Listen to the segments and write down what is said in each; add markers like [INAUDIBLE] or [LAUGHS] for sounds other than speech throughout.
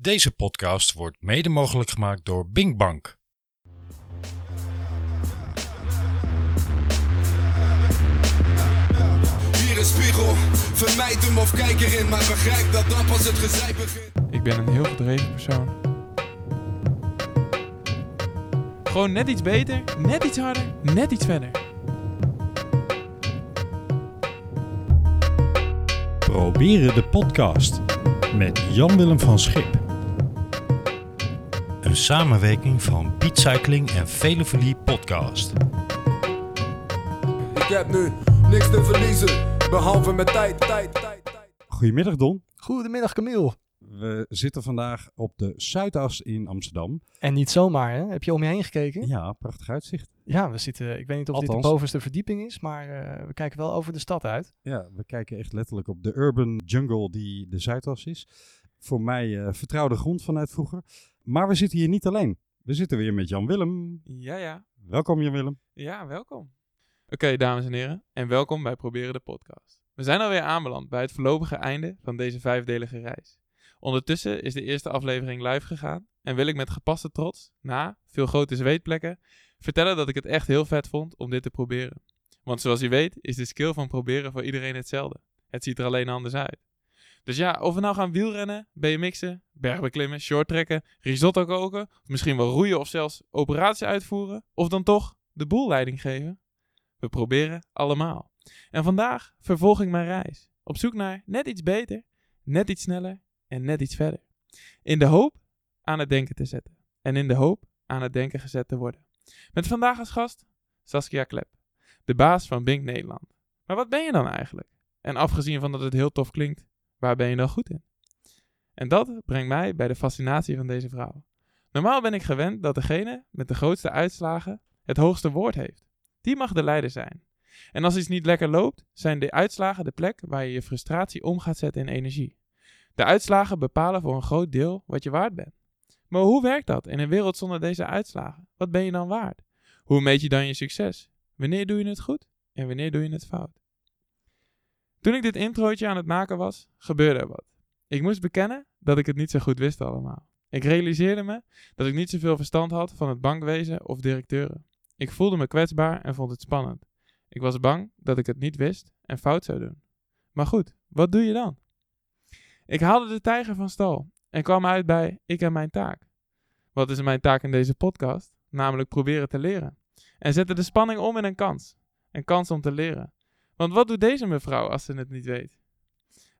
Deze podcast wordt mede mogelijk gemaakt door Binkbank. Hier een spiegel, vermijd hem of kijk erin, maar begrijp dat dan pas het gezeik begint. Ik ben een heel gedreven persoon. Gewoon net iets beter, net iets harder, net iets verder. Proberen de podcast met Jan-Willem van Schip. Een samenwerking van Beat Cycling en Velofilie Podcast. Ik heb nu niks te verliezen, behalve mijn tijd, tijd, tijd, tijd. Goedemiddag Don. Goedemiddag Camille. We zitten vandaag op de Zuidas in Amsterdam. En niet zomaar, hè? Heb je om je heen gekeken? Ja, prachtig uitzicht. Ja, we zitten, ik weet niet of dit de bovenste verdieping is, maar eh, we kijken wel over de stad uit. Ja, we kijken echt letterlijk op de urban jungle die de Zuidas is. Voor mij eh, vertrouwde grond vanuit vroeger. Maar we zitten hier niet alleen. We zitten weer met Jan Willem. Ja, ja. Welkom Jan Willem. Ja, welkom. Oké, dames en heren, en welkom bij Proberen de Podcast. We zijn alweer aanbeland bij het voorlopige einde van deze vijfdelige reis. Ondertussen is de eerste aflevering live gegaan en wil ik met gepaste trots, na veel grote zweetplekken, vertellen dat ik het echt heel vet vond om dit te proberen. Want zoals je weet is de skill van proberen voor iedereen hetzelfde. Het ziet er alleen anders uit. Dus ja, of we nou gaan wielrennen, BMX'en, bergbeklimmen, shorttrekken, risotto koken, of misschien wel roeien of zelfs operatie uitvoeren, of dan toch de boel leiding geven, we proberen allemaal. En vandaag vervolg ik mijn reis. Op zoek naar net iets beter, net iets sneller en net iets verder. In de hoop aan het denken te zetten. En in de hoop aan het denken gezet te worden. Met vandaag als gast Saskia Klep, de baas van Bink Nederland. Maar wat ben je dan eigenlijk? En afgezien van dat het heel tof klinkt, waar ben je dan goed in? En dat brengt mij bij de fascinatie van deze vrouw. Normaal ben ik gewend dat degene met de grootste uitslagen het hoogste woord heeft. Die mag de leider zijn. En als iets niet lekker loopt, zijn de uitslagen de plek waar je je frustratie om gaat zetten in energie. De uitslagen bepalen voor een groot deel wat je waard bent. Maar hoe werkt dat in een wereld zonder deze uitslagen? Wat ben je dan waard? Hoe meet je dan je succes? Wanneer doe je het goed en wanneer doe je het fout? Toen ik dit introotje aan het maken was, gebeurde er wat. Ik moest bekennen dat ik het niet zo goed wist allemaal. Ik realiseerde me dat ik niet zoveel verstand had van het bankwezen of directeuren. Ik voelde me kwetsbaar en vond het spannend. Ik was bang dat ik het niet wist en fout zou doen. Maar goed, wat doe je dan? Ik haalde de tijger van stal en kwam uit bij ik en mijn taak. Wat is mijn taak in deze podcast? Namelijk proberen te leren. En zette de spanning om in een kans. Een kans om te leren. Want wat doet deze mevrouw als ze het niet weet?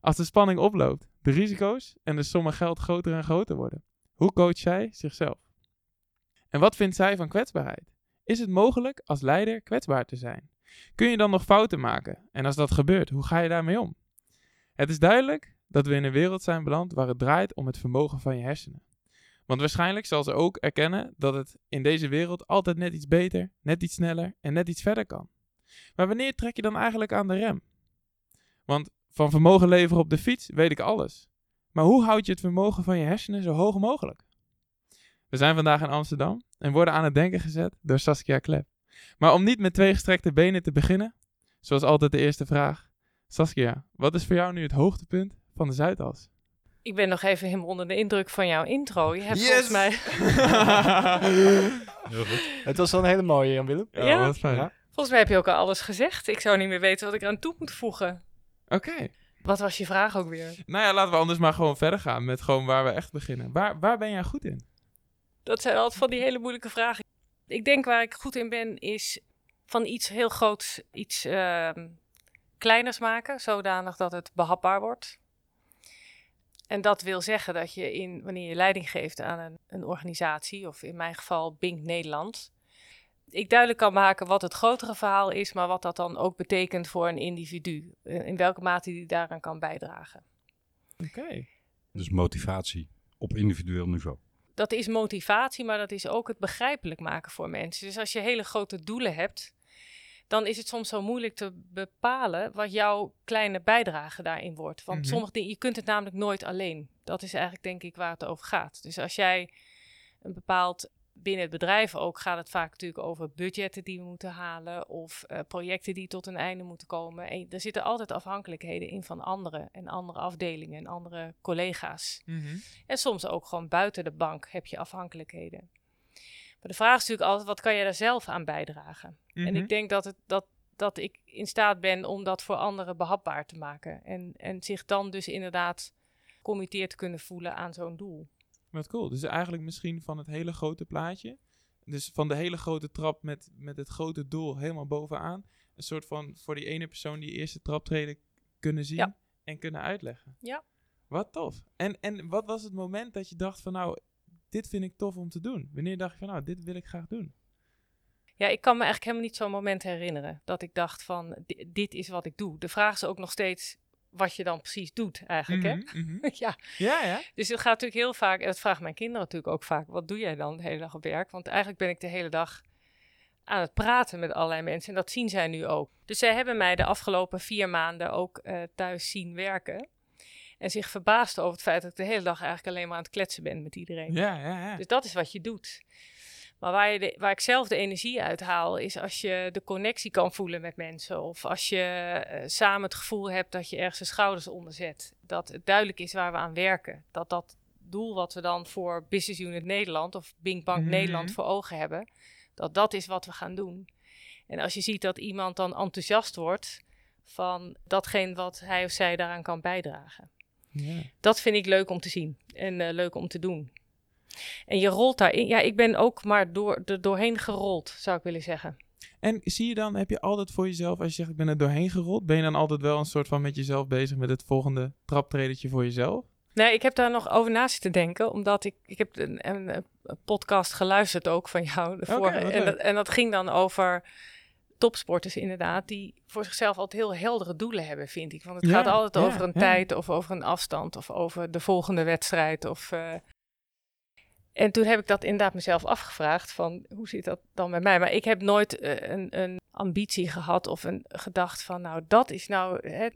Als de spanning oploopt, de risico's en de sommen geld groter en groter worden. Hoe coacht zij zichzelf? En wat vindt zij van kwetsbaarheid? Is het mogelijk als leider kwetsbaar te zijn? Kun je dan nog fouten maken? En als dat gebeurt, hoe ga je daarmee om? Het is duidelijk dat we in een wereld zijn beland waar het draait om het vermogen van je hersenen. Want waarschijnlijk zal ze ook erkennen dat het in deze wereld altijd net iets beter, net iets sneller en net iets verder kan. Maar wanneer trek je dan eigenlijk aan de rem? Want van vermogen leveren op de fiets weet ik alles. Maar hoe houd je het vermogen van je hersenen zo hoog mogelijk? We zijn vandaag in Amsterdam en worden aan het denken gezet door Saskia Klep. Maar om niet met twee gestrekte benen te beginnen, zoals altijd de eerste vraag. Saskia, wat is voor jou nu het hoogtepunt van de Zuidas? Ik ben nog even helemaal onder de indruk van jouw intro. Je hebt Yes! volgens mij... [LAUGHS] Heel goed. Het was wel een hele mooie, Jan Willem. Ja? wat fijn. Ja. Volgens mij heb je ook al alles gezegd. Ik zou niet meer weten wat ik eraan toe moet voegen. Oké. Wat was je vraag ook weer? Nou ja, laten we anders maar gewoon verder gaan met gewoon waar we echt beginnen. Waar, waar ben jij goed in? Dat zijn altijd van die hele moeilijke vragen. Ik denk waar ik goed in ben is van iets heel groots iets ehm, kleiners maken. Zodanig dat het behapbaar wordt. En dat wil zeggen dat je in, wanneer je leiding geeft aan een, een organisatie, of in mijn geval Bink Nederland, ik duidelijk kan maken wat het grotere verhaal is, maar wat dat dan ook betekent voor een individu. In welke mate die daaraan kan bijdragen. Oké. Dus motivatie op individueel niveau. Dat is motivatie, maar dat is ook het begrijpelijk maken voor mensen. Dus als je hele grote doelen hebt, dan is het soms zo moeilijk te bepalen wat jouw kleine bijdrage daarin wordt. Want Mhm. sommige dingen, je kunt het namelijk nooit alleen. Dat is eigenlijk denk ik waar het over gaat. Dus als jij een bepaald binnen het bedrijf ook gaat het vaak natuurlijk over budgetten die we moeten halen of eh, projecten die tot een einde moeten komen. En er zitten altijd afhankelijkheden in van anderen en andere afdelingen en andere collega's. Mhm. En soms ook gewoon buiten de bank heb je afhankelijkheden. Maar de vraag is natuurlijk altijd, wat kan je daar zelf aan bijdragen? En Mhm. ik denk dat, het, dat, dat ik in staat ben om dat voor anderen behapbaar te maken. En, en zich dan dus inderdaad committeerd kunnen voelen aan zo'n doel. Wat cool. Dus eigenlijk misschien van het hele grote plaatje. Dus van de hele grote trap met, met het grote doel helemaal bovenaan. Een soort van voor die ene persoon die eerste traptreden kunnen zien Ja. en kunnen uitleggen. Ja. Wat tof. En, en wat was het moment dat je dacht van nou, dit vind ik tof om te doen? Wanneer dacht je van nou, dit wil ik graag doen? Ja, ik kan me eigenlijk helemaal niet zo'n moment herinneren dat ik dacht van, di- dit is wat ik doe. De vraag is ook nog steeds wat je dan precies doet eigenlijk, hè? Mhm, mhm. [LAUGHS] ja, Ja, ja. dus het gaat natuurlijk heel vaak, en dat vragen mijn kinderen natuurlijk ook vaak, wat doe jij dan de hele dag op werk? Want eigenlijk ben ik de hele dag aan het praten met allerlei mensen en dat zien zij nu ook. Dus zij hebben mij de afgelopen vier maanden ook eh, thuis zien werken en zich verbaasd over het feit dat ik de hele dag eigenlijk alleen maar aan het kletsen ben met iedereen. Ja, ja, ja. Dus dat is wat je doet. Maar waar, je de, waar ik zelf de energie uit haal, is als je de connectie kan voelen met mensen. Of als je eh, samen het gevoel hebt dat je ergens de schouders onder zet. Dat het duidelijk is waar we aan werken. Dat dat doel wat we dan voor Business Unit Nederland of Bing Bank Mhm. Nederland voor ogen hebben, dat dat is wat we gaan doen. En als je ziet dat iemand dan enthousiast wordt van datgene wat hij of zij daaraan kan bijdragen ja. dat vind ik leuk om te zien en eh, leuk om te doen. En je rolt daarin. Ja, ik ben ook maar door, er doorheen gerold, zou ik willen zeggen. En zie je dan, heb je altijd voor jezelf, als je zegt ik ben er doorheen gerold, ben je dan altijd wel een soort van met jezelf bezig met het volgende traptredetje voor jezelf? Nee, ik heb daar nog over na zitten denken, omdat ik, ik heb een, een, een podcast geluisterd ook van jou. En, dat, en dat ging dan over topsporters inderdaad, die voor zichzelf altijd heel heldere doelen hebben, vind ik. Want het Ja, gaat altijd ja, over een ja. tijd of over een afstand of over de volgende wedstrijd. Of, eh, En toen heb ik dat inderdaad mezelf afgevraagd van hoe zit dat dan met mij? Maar ik heb nooit eh, een, een ambitie gehad of een gedacht van nou dat is nou hè,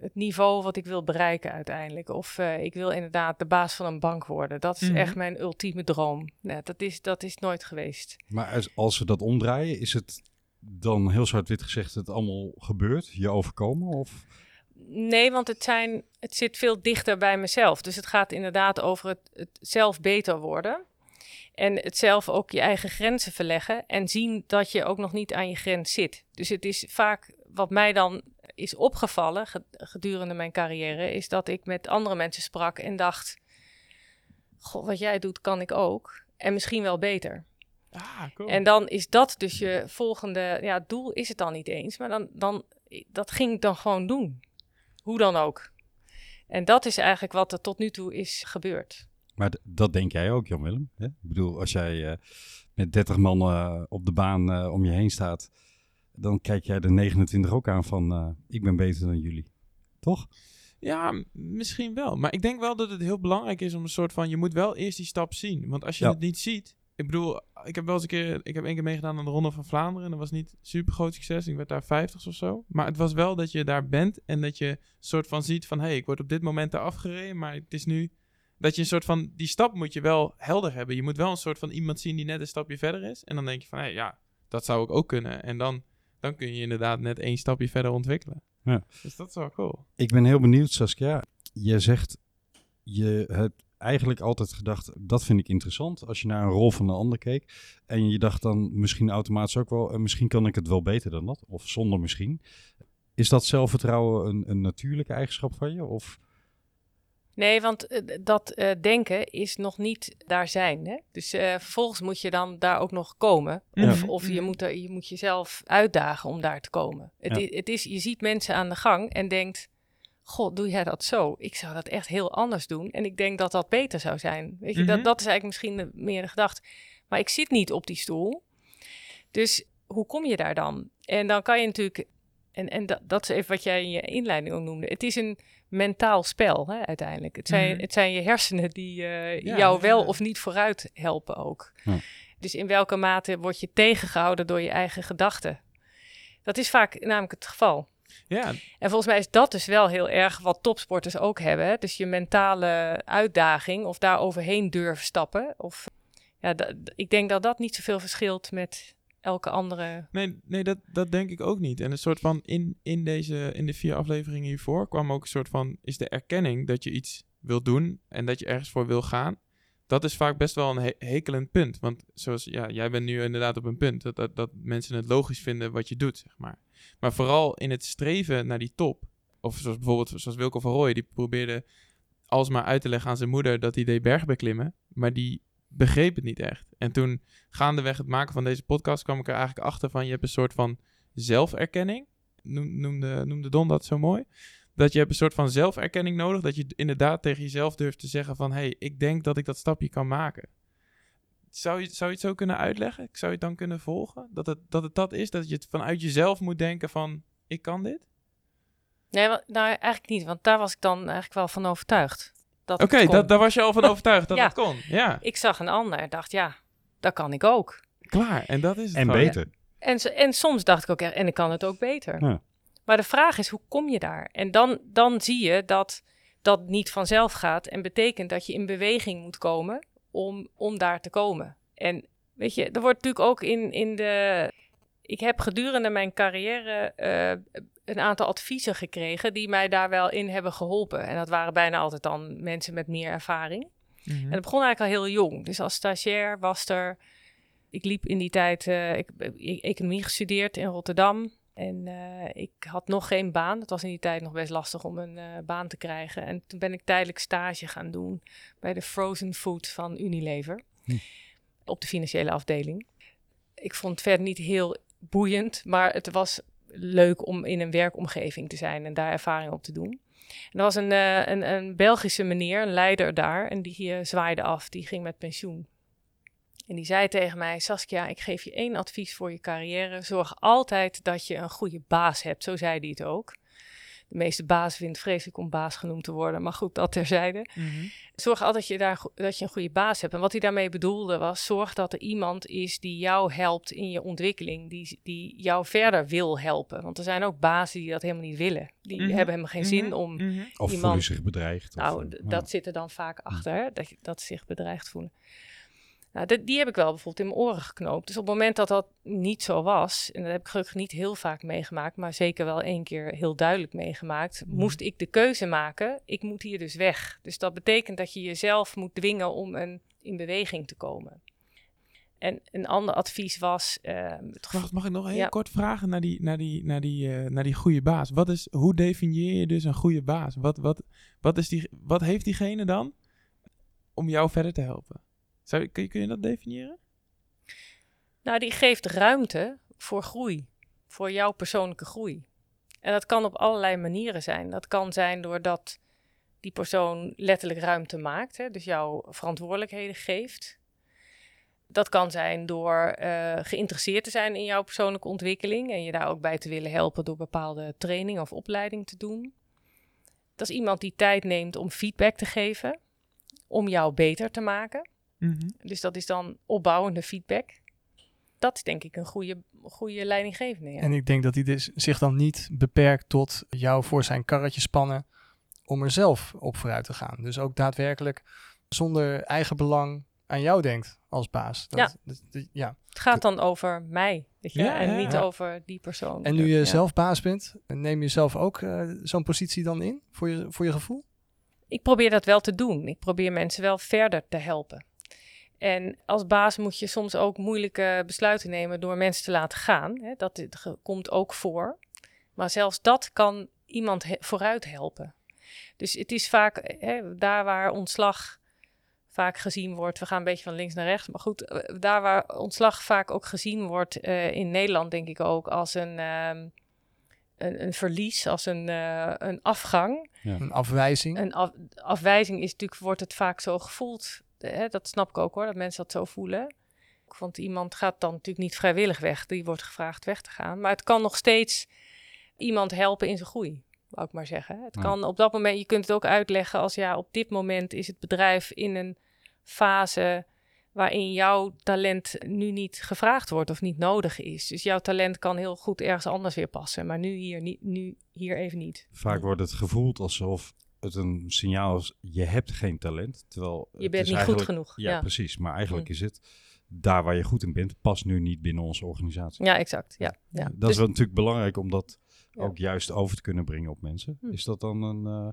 het niveau wat ik wil bereiken uiteindelijk. Of eh, ik wil inderdaad de baas van een bank worden. Dat is Mhm. echt mijn ultieme droom. Nee, dat, is, dat is nooit geweest. Maar als, als we dat omdraaien, is het dan heel zwart-wit gezegd het allemaal gebeurd? Je overkomen? Of? Nee, want het, zijn, het zit veel dichter bij mezelf. Dus het gaat inderdaad over het, het zelf beter worden. En het zelf ook je eigen grenzen verleggen. En zien dat je ook nog niet aan je grens zit. Dus het is vaak wat mij dan is opgevallen ge- gedurende mijn carrière. Is dat ik met andere mensen sprak en dacht: Goh, wat jij doet, kan ik ook. En misschien wel beter. Ah, cool. En dan is dat dus je volgende ja, doel, is het dan niet eens. Maar dan, dan, dat ging ik dan gewoon doen. Hoe dan ook. En dat is eigenlijk wat er tot nu toe is gebeurd. Maar dat denk jij ook, Jan-Willem. hè? Ik bedoel, als jij eh, met 30 man eh, op de baan eh, om je heen staat, dan kijk jij de 29 ook aan van, eh, ik ben beter dan jullie. Toch? Ja, misschien wel. Maar ik denk wel dat het heel belangrijk is om een soort van... Je moet wel eerst die stap zien. Want als je Ja. het niet ziet... Ik bedoel, ik heb wel eens een keer... Ik heb één keer meegedaan aan de Ronde van Vlaanderen. En dat was niet super groot succes. Ik werd daar 50 of zo. Maar het was wel dat je daar bent. En dat je soort van ziet van... Hé, hey, ik word op dit moment daar afgereden. Maar het is nu... Dat je een soort van... Die stap moet je wel helder hebben. Je moet wel een soort van iemand zien die net een stapje verder is. En dan denk je van... Hé, hey, ja, dat zou ik ook kunnen. En dan, dan kun je inderdaad net één stapje verder ontwikkelen. Ja. Dus dat is wel cool. Ik ben heel benieuwd, Saskia. Je zegt, je hebt eigenlijk altijd gedacht, dat vind ik interessant. Als je naar een rol van een ander keek. En je dacht dan misschien automatisch ook wel, eh, misschien kan ik het wel beter dan dat. Of zonder misschien. Is dat zelfvertrouwen een, een natuurlijke eigenschap van je? Of Nee, want eh, dat eh, denken is nog niet daar zijn. Hè? Dus eh, vervolgens moet je dan daar ook nog komen. Of, Mhm, of je, moet er, je moet jezelf uitdagen om daar te komen. Het, Ja. i- het is, je ziet mensen aan de gang en denkt... God, doe jij dat zo? Ik zou dat echt heel anders doen. En ik denk dat dat beter zou zijn. Weet je, Mhm. dat, dat is eigenlijk misschien de, meer de gedachte. Maar ik zit niet op die stoel. Dus hoe kom je daar dan? En dan kan je natuurlijk... En, en dat, dat is even wat jij in je inleiding ook noemde. Het is een mentaal spel hè, uiteindelijk. Het zijn, Mhm. het zijn je hersenen die eh, Ja, jou wel ja. of niet vooruit helpen ook. Ja. Dus in welke mate word je tegengehouden door je eigen gedachten? Dat is vaak namelijk het geval. Ja, En volgens mij is dat dus wel heel erg wat topsporters ook hebben. Dus je mentale uitdaging of daar overheen durven stappen. Of ja, ik denk dat dat niet zoveel verschilt met elke andere. Nee, nee dat, dat denk ik ook niet. En een soort van in, in, deze, in de vier afleveringen hiervoor kwam ook een soort van... is de erkenning dat je iets wil doen en dat je ergens voor wil gaan... dat is vaak best wel een he- hekelend punt. Want zoals, ja, jij bent nu inderdaad op een punt... Dat, dat, dat mensen het logisch vinden wat je doet, zeg maar. Maar vooral in het streven naar die top... of zoals bijvoorbeeld zoals Wilco van Rooij... die probeerde alsmaar uit te leggen aan zijn moeder... dat hij deed bergbeklimmen, maar die begreep het niet echt. En toen gaandeweg het maken van deze podcast kwam ik er eigenlijk achter van je hebt een soort van zelferkenning. Noem- Noemde, noemde Don dat zo mooi. Dat je hebt een soort van zelferkenning nodig. Dat je inderdaad tegen jezelf durft te zeggen van... hé, hey, ik denk dat ik dat stapje kan maken. Zou je, zou je het zo kunnen uitleggen? Zou je het dan kunnen volgen? Dat het, dat het dat is? Dat je het vanuit jezelf moet denken van... ik kan dit? Nee, nou eigenlijk niet, want daar was ik dan eigenlijk wel van overtuigd. dat het Oké, dat- daar was je al van overtuigd dat [LAUGHS] Ja. het kon. Ja, Ik zag een ander en dacht, ja, dat kan ik ook. klaar. En dat is het En gewoon. beter. En, en soms dacht ik ook, echt, en ik kan het ook beter. Ja. Maar de vraag is, hoe kom je daar? En dan, dan zie je dat dat niet vanzelf gaat en betekent dat je in beweging moet komen om, om daar te komen. En weet je, er wordt natuurlijk ook in, in de... Ik heb gedurende mijn carrière eh, een aantal adviezen gekregen die mij daar wel in hebben geholpen. En dat waren bijna altijd dan mensen met meer ervaring. Mhm. En dat begon eigenlijk al heel jong. Dus als stagiair was er. Ik liep in die tijd. eh, ik heb economie gestudeerd in Rotterdam. En eh, ik had nog geen baan. Het was in die tijd nog best lastig om een eh, baan te krijgen. En toen ben ik tijdelijk stage gaan doen bij de frozen food van Unilever. Hm. Op de financiële afdeling. Ik vond het verder niet heel boeiend, maar het was leuk om in een werkomgeving te zijn en daar ervaring op te doen. En er was een, eh, een, een Belgische meneer, een leider daar, en die eh, zwaaide af. Die ging met pensioen. En die zei tegen mij: Saskia, ik geef je één advies voor je carrière. Zorg altijd dat je een goede baas hebt. Zo zei hij het ook. De meeste baas vindt vreselijk om baas genoemd te worden, maar goed, dat terzijde. Mhm. Zorg altijd dat je, daar, dat je een goede baas hebt. En wat hij daarmee bedoelde was: zorg dat er iemand is die jou helpt in je ontwikkeling, die, die jou verder wil helpen. Want er zijn ook bazen die dat helemaal niet willen. Die Mhm. hebben helemaal geen zin Mhm. om. Of voel je Iemand- zich bedreigd? of, nou, eh, ja. dat zit er dan vaak achter, hè? Dat, je, dat ze zich bedreigd voelen. Nou, die heb ik wel bijvoorbeeld in mijn oren geknoopt. Dus op het moment dat dat niet zo was, en dat heb ik gelukkig niet heel vaak meegemaakt, maar zeker wel één keer heel duidelijk meegemaakt, Mhm. moest ik de keuze maken, ik moet hier dus weg. Dus dat betekent dat je jezelf moet dwingen om een, in beweging te komen. En een ander advies was, ehm, het gevo- Mag, mag ik nog heel Ja. kort vragen naar die, naar, die, naar, die, eh, naar die goede baas? Wat is, hoe definieer je dus een goede baas? Wat, wat, wat, is die, wat heeft diegene dan om jou verder te helpen? Kun je dat definiëren? Nou, die geeft ruimte voor groei, voor jouw persoonlijke groei. En dat kan op allerlei manieren zijn. Dat kan zijn doordat die persoon letterlijk ruimte maakt, hè, dus jouw verantwoordelijkheden geeft. Dat kan zijn door eh, geïnteresseerd te zijn in jouw persoonlijke ontwikkeling en je daar ook bij te willen helpen door bepaalde training of opleiding te doen. Dat is iemand die tijd neemt om feedback te geven, om jou beter te maken. Dus dat is dan opbouwende feedback. Dat is denk ik een goede, goede leidinggevende. Ja. En ik denk dat hij dus zich dan niet beperkt tot jou voor zijn karretje spannen om er zelf op vooruit te gaan. Dus ook daadwerkelijk zonder eigen belang aan jou denkt als baas. Dat, Ja. dat- dat- ja. Het gaat dan over mij, weet je, Ja, en ja, niet ja. over die persoon. En nu je Ja. zelf baas bent, neem je zelf ook eh, zo'n positie dan in voor je, voor je gevoel? Ik probeer dat wel te doen. Ik probeer mensen wel verder te helpen. En als baas moet je soms ook moeilijke besluiten nemen door mensen te laten gaan. Hè? Dat komt ook voor. Maar zelfs dat kan iemand he- vooruit helpen. Dus het is vaak hè, daar waar ontslag vaak gezien wordt. We gaan een beetje van links naar rechts. Maar goed, eh, daar waar ontslag vaak ook gezien wordt eh, in Nederland, denk ik ook als een, ehm, een, een verlies, als een, eh, een afgang. Een afwijzing? Een af- afwijzing is natuurlijk, wordt het vaak zo gevoeld. Hè? Dat snap ik ook hoor, dat mensen dat zo voelen. Want iemand gaat dan natuurlijk niet vrijwillig weg. Die wordt gevraagd weg te gaan. Maar het kan nog steeds iemand helpen in zijn groei, wou ik maar zeggen. Het Ja. kan op dat moment, je kunt het ook uitleggen als ja, op dit moment is het bedrijf in een fase waarin jouw talent nu niet gevraagd wordt of niet nodig is. Dus jouw talent kan heel goed ergens anders weer passen, maar nu hier, niet, nu hier even niet. Vaak wordt het gevoeld alsof het een signaal is, je hebt geen talent. Terwijl Je bent niet goed genoeg. Ja, Ja, precies. Maar eigenlijk is het, daar waar je goed in bent, past nu niet binnen onze organisatie. ja exact. Ja, ja. Dat Dus- is wel natuurlijk belangrijk om dat ook juist over te kunnen brengen op mensen. Hm. Is dat dan een, eh,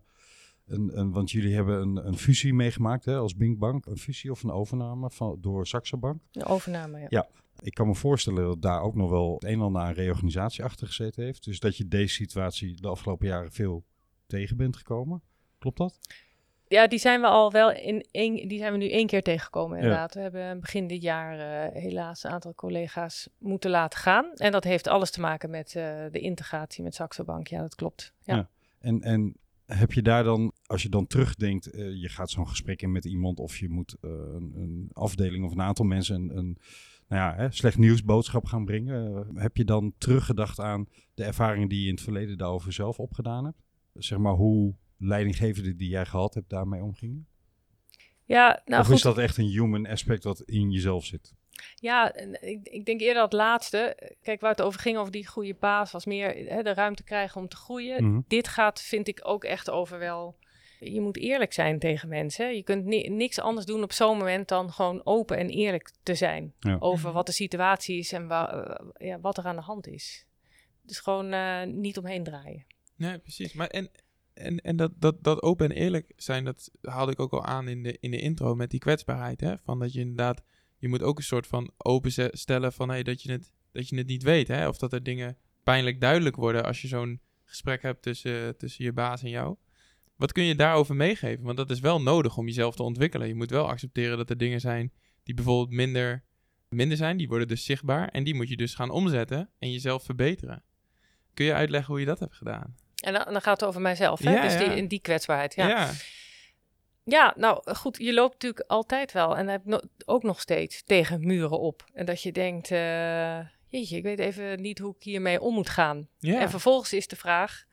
een, een... Want jullie hebben een, een fusie meegemaakt hè, als Binkbank. Een fusie of een overname van, door Saxo Bank. de overname, ja. Ja. Ik kan me voorstellen dat daar ook nog wel het een en ander aan reorganisatie achter gezeten heeft. Dus dat je deze situatie de afgelopen jaren veel tegen bent gekomen. Klopt dat? Ja, die zijn we al wel in één, die zijn we nu één keer tegengekomen Ja. inderdaad. We hebben begin dit jaar eh, helaas een aantal collega's moeten laten gaan. En dat heeft alles te maken met eh, de integratie met Saxo Bank. Ja, dat klopt. Ja. Ja. En, en heb je daar dan, als je dan terugdenkt, eh, je gaat zo'n gesprek in met iemand of je moet een, een afdeling of een aantal mensen een, een nou ja, hè, slecht nieuwsboodschap gaan brengen. heb je dan teruggedacht aan de ervaringen die je in het verleden daarover zelf opgedaan hebt? Zeg maar hoe leidinggevenden die jij gehad hebt daarmee omgingen? Ja, nou of goed. is dat echt een human aspect wat in jezelf zit? Ja, ik, ik denk eerder dat laatste. Kijk, waar het over ging, over die goede baas, was meer hè, de ruimte krijgen om te groeien. Mhm. Dit gaat, vind ik, ook echt over wel. Je moet eerlijk zijn tegen mensen. Je kunt ni- niks anders doen op zo'n moment dan gewoon open en eerlijk te zijn. Ja. Over Mhm. wat de situatie is en wa- ja, wat er aan de hand is. Dus gewoon eh, niet omheen draaien. Nee, precies. Maar en, en, en dat, dat, dat open en eerlijk zijn, dat haalde ik ook al aan in de, in de intro met die kwetsbaarheid. Hè? Van dat je inderdaad, je moet ook een soort van openstellen van dat, je het, dat je het niet weet. Hè? Of dat er dingen pijnlijk duidelijk worden als je zo'n gesprek hebt tussen, tussen je baas en jou. Wat kun je daarover meegeven? Want dat is wel nodig om jezelf te ontwikkelen. Je moet wel accepteren dat er dingen zijn die bijvoorbeeld minder, minder zijn. Die worden dus zichtbaar. En die moet je dus gaan omzetten en jezelf verbeteren. Kun je uitleggen hoe je dat hebt gedaan? En dan, dan gaat het over mijzelf. Hè? Ja, dus die, in die kwetsbaarheid. Ja. ja. Ja, nou goed, je loopt natuurlijk altijd wel en heb no- ook nog steeds tegen muren op. En dat je denkt, eh, jeetje, ik weet even niet hoe ik hiermee om moet gaan. En vervolgens is de vraag,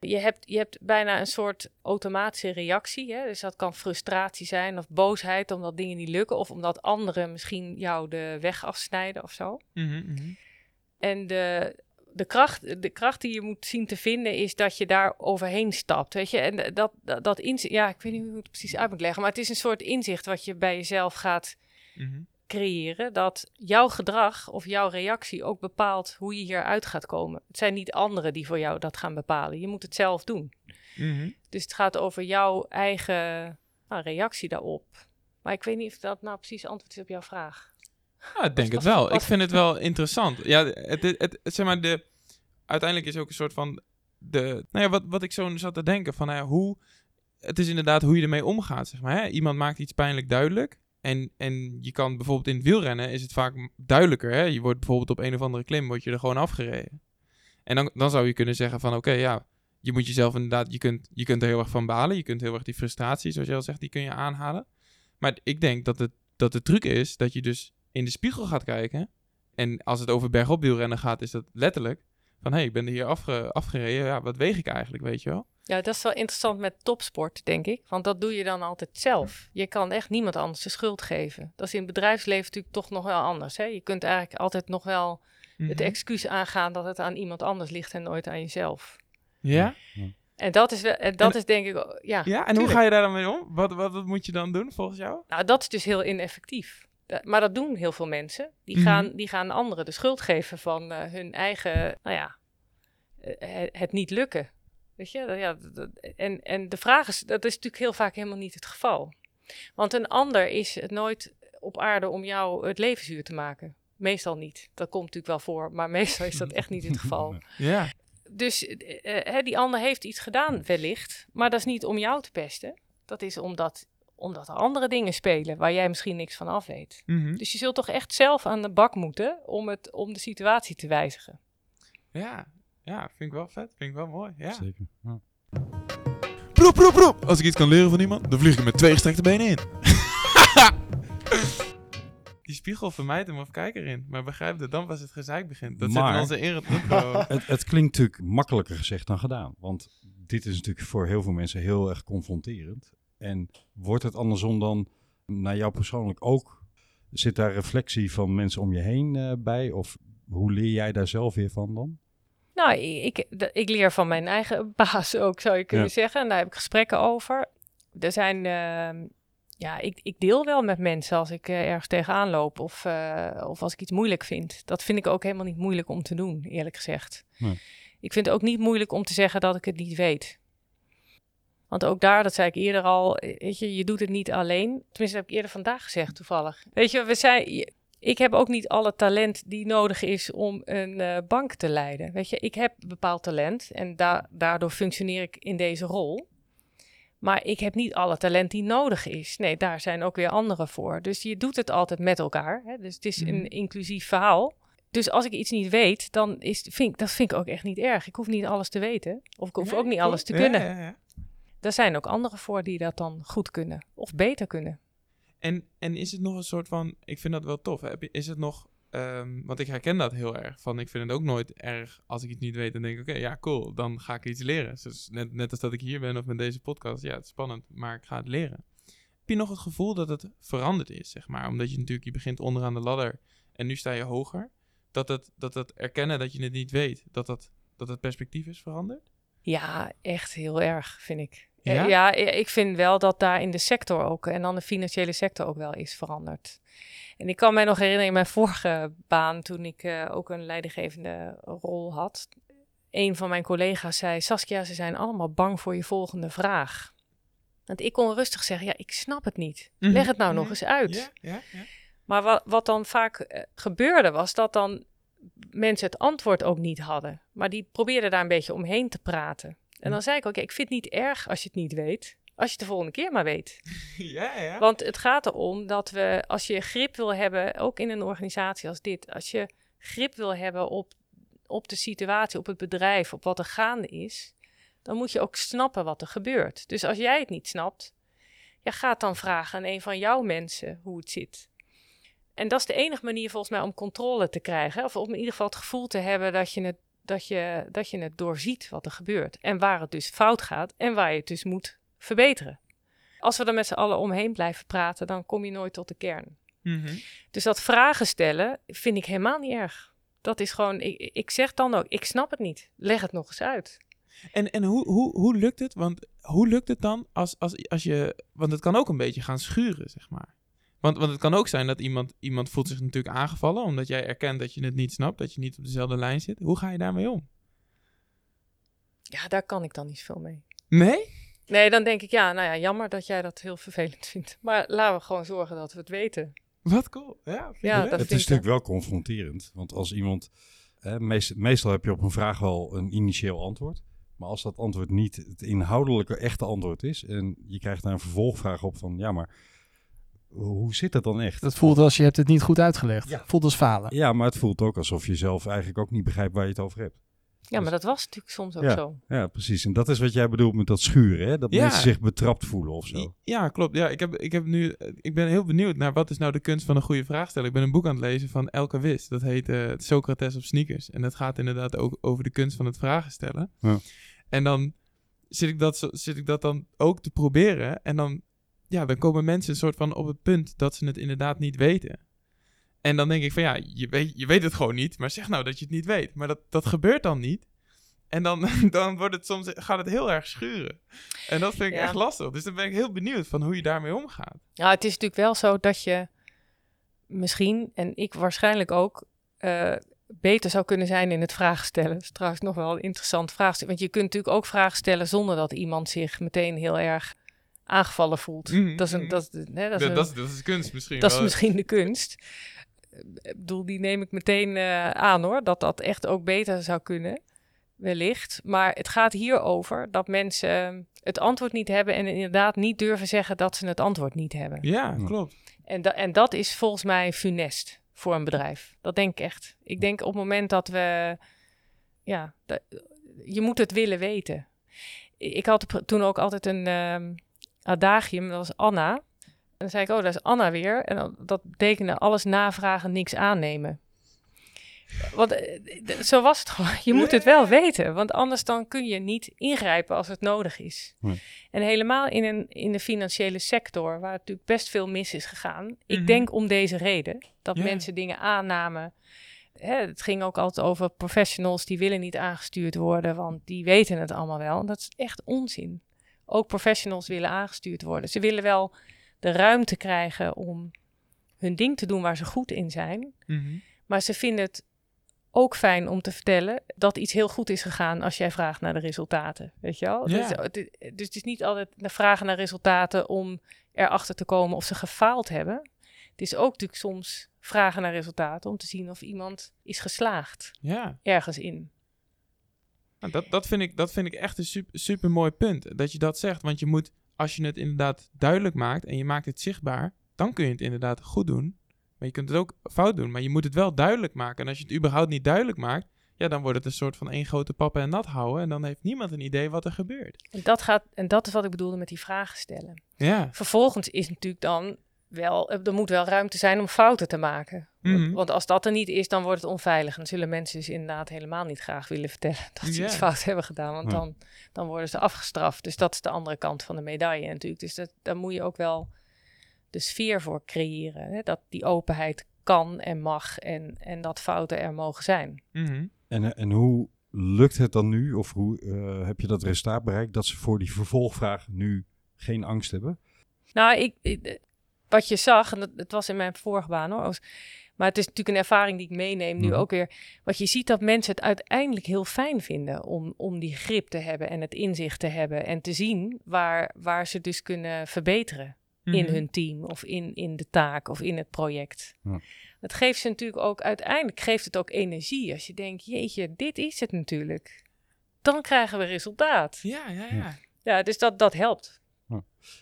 je hebt, je hebt bijna een soort automatische reactie. Hè? Dus dat kan frustratie zijn of boosheid omdat dingen niet lukken. Of omdat anderen misschien jou de weg afsnijden of zo. Mhm, mhm. En de, de, kracht, de kracht die je moet zien te vinden is dat je daar overheen stapt. Weet je, en dat, dat, dat inzicht, ja, ik weet niet hoe ik het precies uit moet leggen, maar het is een soort inzicht wat je bij jezelf gaat Mhm. creëren. Dat jouw gedrag of jouw reactie ook bepaalt hoe je hieruit gaat komen. Het zijn niet anderen die voor jou dat gaan bepalen. Je moet het zelf doen. Mhm. Dus het gaat over jouw eigen nou, reactie daarop. Maar ik weet niet of dat nou precies antwoord is op jouw vraag. Ja, ik denk het wel. Ik vind het wel interessant. Ja, het, het, het, zeg maar, de, uiteindelijk is ook een soort van de, nou ja, wat, wat ik zo zat te denken van, nou ja, hoe, het is inderdaad hoe je ermee omgaat, zeg maar. Hè? Iemand maakt iets pijnlijk duidelijk en, en je kan bijvoorbeeld in het wielrennen is het vaak duidelijker, hè. Je wordt bijvoorbeeld op een of andere klim, word je er gewoon afgereden. En dan, dan zou je kunnen zeggen van, oké, ja, je moet jezelf inderdaad, je kunt, je kunt er heel erg van balen, je kunt heel erg die frustratie, zoals je al zegt, die kun je aanhalen. Maar ik denk dat, het, dat de truc is dat je dus in de spiegel gaat kijken. En als het over bergop wielrennen gaat, is dat letterlijk van hé, hey, ik ben er hier afge- afgereden. Ja, wat weeg ik eigenlijk, weet je wel? Ja, dat is wel interessant met topsport, denk ik. Want dat doe je dan altijd zelf. Je kan echt niemand anders de schuld geven. Dat is in het bedrijfsleven natuurlijk toch nog wel anders. Hè? Je kunt eigenlijk altijd nog wel het Mhm. excuus aangaan dat het aan iemand anders ligt en nooit aan jezelf. Ja? En dat is, wel, en dat En- is denk ik, ja. Ja, en hoe ga je daar dan mee om? Wat, wat, wat moet je dan doen volgens jou? Nou, dat is dus heel ineffectief. Da- Maar dat doen heel veel mensen. Die, Mhm. gaan, die gaan anderen de schuld geven van eh, hun eigen, nou ja, eh, het, niet lukken. Weet je? Dat- Ja, dat- dat- en, en de vraag is, dat is natuurlijk heel vaak helemaal niet het geval. Want een ander is het nooit op aarde om jou het leven zuur te maken. Meestal niet. Dat komt natuurlijk wel voor, maar [LAUGHS] meestal is dat echt niet het geval. [LAUGHS] Ja. Dus eh, eh, die ander heeft iets gedaan, wellicht. Maar dat is niet om jou te pesten. Dat is omdat, omdat er andere dingen spelen waar jij misschien niks van af weet. Mhm. Dus je zult toch echt zelf aan de bak moeten om, het, om de situatie te wijzigen. Ja. Ja, vind ik wel vet. Vind ik wel mooi. Ja. Zeker. Ja. Proep, proep, proep. Als ik iets kan leren van iemand, dan vlieg ik met twee gestrekte benen in. [LAUGHS] Die spiegel vermijdt hem of kijk erin. Maar begrijp dat dan pas het gezeik begint. Dat Maar- zit in onze eer- intro. [LAUGHS] Het, het klinkt natuurlijk makkelijker gezegd dan gedaan. Want dit is natuurlijk voor heel veel mensen heel erg confronterend. En wordt het andersom dan naar jou persoonlijk ook? Zit daar reflectie van mensen om je heen eh, bij? Of hoe leer jij daar zelf weer van dan? Nou, ik, ik, leer van mijn eigen [LAUGHS] baas ook, zou je kunnen Ja. zeggen. En daar heb ik gesprekken over. Er zijn, ehm, ja, ik, ik deel wel met mensen als ik eh, ergens tegenaan loop of, eh, of als ik iets moeilijk vind. Dat vind ik ook helemaal niet moeilijk om te doen, eerlijk gezegd. Nee. Ik vind het ook niet moeilijk om te zeggen dat ik het niet weet. Want ook daar, dat zei ik eerder al, eh, weet je, je doet het niet alleen. Tenminste, heb ik eerder vandaag gezegd, toevallig. Weet je, we zijn, ik heb ook niet alle talent die nodig is om een eh, bank te leiden. Weet je, ik heb bepaald talent en da daardoor functioneer ik in deze rol. Maar ik heb niet alle talent die nodig is. Nee, daar zijn ook weer anderen voor. Dus je doet het altijd met elkaar. Hè? Dus het is Mhm. een inclusief verhaal. Dus als ik iets niet weet, dan is, vind ik, dat vind ik ook echt niet erg. Ik hoef niet alles te weten. Of ik hoef Nee, ook niet alles te. Ja, kunnen. ja, ja. Er zijn ook anderen voor die dat dan goed kunnen. Of beter kunnen. En, en is het nog een soort van, ik vind dat wel tof. Je, is het nog, ehm, want ik herken dat heel erg. Van, ik vind het ook nooit erg als ik iets niet weet. Dan denk oké, ja, cool. Dan ga ik iets leren. Dus net, net als dat ik hier ben of met deze podcast. Ja, het is spannend, maar ik ga het leren. Heb je nog het gevoel dat het veranderd is, zeg maar? Omdat je natuurlijk, je begint onderaan de ladder en nu sta je hoger. Dat het, dat het erkennen dat je het niet weet, dat, dat, dat het perspectief is veranderd? Ja, echt heel erg, vind ik. Ja? Eh, ja, ik vind wel dat daar in de sector ook, en dan de financiële sector ook wel is veranderd. En ik kan mij nog herinneren in mijn vorige baan, toen ik eh, ook een leidinggevende rol had. Een van mijn collega's zei, Saskia, ze zijn allemaal bang voor je volgende vraag. Want ik kon rustig zeggen, ja, ik snap het niet. Leg het nou nog Mhm. eens uit. Ja, ja, ja. Maar wat, wat dan vaak eh, gebeurde was dat dan mensen het antwoord ook niet hadden. Maar die probeerden daar een beetje omheen te praten. En dan zei ik ook, ik vind het niet erg als je het niet weet. Als je het de volgende keer maar weet. [LAUGHS] ja, ja. Want het gaat erom dat we, als je grip wil hebben, ook in een organisatie als dit, als je grip wil hebben op, op de situatie, op het bedrijf, op wat er gaande is, dan moet je ook snappen wat er gebeurt. Dus als jij het niet snapt, ja, ga het dan vragen aan een van jouw mensen hoe het zit. En dat is de enige manier volgens mij om controle te krijgen. Of om in ieder geval het gevoel te hebben dat je het, dat je, dat je het doorziet wat er gebeurt. En waar het dus fout gaat en waar je het dus moet verbeteren. Als we er met z'n allen omheen blijven praten, dan kom je nooit tot de kern. Mhm. Dus dat vragen stellen vind ik helemaal niet erg. Dat is gewoon, ik, ik zeg dan ook, ik snap het niet. Leg het nog eens uit. En, en hoe, hoe, hoe lukt het? Want hoe lukt het dan als, als, als je... Want het kan ook een beetje gaan schuren, zeg maar. Want, want het kan ook zijn dat iemand, iemand voelt zich natuurlijk aangevallen... omdat jij erkent dat je het niet snapt, dat je niet op dezelfde lijn zit. Hoe ga je daarmee om? Ja, daar kan ik dan niet veel mee. Nee? Nee, dan denk ik, ja, nou ja, jammer dat jij dat heel vervelend vindt. Maar laten we gewoon zorgen dat we het weten. Wat cool. Ja, vind ik Ja, dat het vind is ik natuurlijk wel confronterend. Want als iemand... Hè, meest- meestal heb je op een vraag wel een initieel antwoord. Maar als dat antwoord niet het inhoudelijke echte antwoord is... en je krijgt daar een vervolgvraag op van... ja, maar hoe zit het dan echt? Dat voelt als je hebt het niet goed uitgelegd. Ja. Voelt als falen. Ja, maar het voelt ook alsof je zelf eigenlijk ook niet begrijpt waar je het over hebt. Ja, maar dat was natuurlijk soms ook Ja. zo. Ja, precies. En dat is wat jij bedoelt met dat schuren, hè? Dat Ja. mensen zich betrapt voelen of zo. Ja, klopt. Ja, ik, heb, ik, heb nu, ik ben heel benieuwd naar wat is nou de kunst van een goede vraag stellen. Ik ben een boek aan het lezen van Elke Wis. Dat heet eh, Socrates op sneakers. En dat gaat inderdaad ook over de kunst van het vragen stellen. Ja. En dan zit ik, dat, zit ik dat dan ook te proberen. En dan, ja, dan komen mensen een soort van op het punt dat ze het inderdaad niet weten. En dan denk ik van ja, je weet, je weet het gewoon niet. Maar zeg nou dat je het niet weet. Maar dat, dat gebeurt dan niet. En dan, [LAUGHS] dan wordt het soms, gaat het heel erg schuren. En dat vind ik Ja. echt lastig. Dus dan ben ik heel benieuwd van hoe je daarmee omgaat. Ja, het is natuurlijk wel zo dat je misschien, en ik waarschijnlijk ook, eh, beter zou kunnen zijn in het vragen stellen. Dat is trouwens nog wel een interessant vraag. Want je kunt natuurlijk ook vragen stellen zonder dat iemand zich meteen heel erg aangevallen voelt. Mhm, Dat is een, mhm. dat, hè, dat is Dat, een- dat, is, dat is kunst misschien dat is misschien de kunst. Ik bedoel, die neem ik meteen eh, aan hoor. Dat dat echt ook beter zou kunnen. Wellicht. Maar het gaat hier over dat mensen het antwoord niet hebben. En inderdaad niet durven zeggen dat ze het antwoord niet hebben. Ja, klopt. En, da- en dat is volgens mij funest voor een bedrijf. Dat denk ik echt. Ik denk op het moment dat we. Ja, je moet het willen weten. Ik had toen ook altijd een ehm, adagium, dat was Anna. En dan zei ik, oh, dat is Anna weer. En dan- dat betekende alles navragen, niks aannemen. Want eh, zo was het gewoon. Je moet het wel weten, want anders dan kun je niet ingrijpen als het nodig is. Nee. En helemaal in, een, in de financiële sector, waar natuurlijk best veel mis is gegaan. Mhm. Ik denk om deze reden, dat Ja. mensen dingen aannamen hè, het ging ook altijd over professionals die willen niet aangestuurd worden, want die weten het allemaal wel. En dat is echt onzin. Ook professionals willen aangestuurd worden. Ze willen wel de ruimte krijgen om hun ding te doen waar ze goed in zijn. Mhm. Maar ze vinden het ook fijn om te vertellen dat iets heel goed is gegaan als jij vraagt naar de resultaten. Weet je wel? Ja. Dus, het is- dus het is niet altijd de vragen naar resultaten om erachter te komen of ze gefaald hebben. Het is ook natuurlijk soms vragen naar resultaten om te zien of iemand is geslaagd Ja, ergens in. Nou, dat, dat, vind ik, dat vind ik echt een super, super mooi punt. Dat je dat zegt. Want je moet, als je het inderdaad duidelijk maakt en je maakt het zichtbaar, dan kun je het inderdaad goed doen. Maar je kunt het ook fout doen. Maar je moet het wel duidelijk maken. En als je het überhaupt niet duidelijk maakt, ja, dan wordt het een soort van één grote pappen en nat houden. En dan heeft niemand een idee wat er gebeurt. En dat, gaat, en dat is wat ik bedoelde met die vragen stellen. Ja. Vervolgens is natuurlijk dan wel, er moet wel ruimte zijn om fouten te maken. Want- Mhm. Want als dat er niet is, dan wordt het onveilig. En dan zullen mensen dus inderdaad helemaal niet graag willen vertellen [LAUGHS] dat ze iets fout hebben gedaan. Want Ja. dan, dan worden ze afgestraft. Dus dat is de andere kant van de medaille natuurlijk. Dus dat, daar moet je ook wel de sfeer voor creëren. Hè? Dat die openheid kan en mag en, en dat fouten er mogen zijn. Mhm. En, en hoe lukt het dan nu, of hoe eh, heb je dat resultaat bereikt, dat ze voor die vervolgvraag nu geen angst hebben? Nou, ik, ik- wat je zag, en dat, het was in mijn vorige baan hoor. Maar het is natuurlijk een ervaring die ik meeneem nu Mhm. ook weer. Wat je ziet dat mensen het uiteindelijk heel fijn vinden om, om die grip te hebben en het inzicht te hebben. En te zien waar, waar ze dus kunnen verbeteren in Mhm. hun team of in, in de taak of in het project. Ja. Het geeft ze natuurlijk ook, uiteindelijk geeft het ook energie. Als je denkt, jeetje, dit is het natuurlijk. Dan krijgen we resultaat. Ja, ja, ja. Ja, dus dat, dat helpt.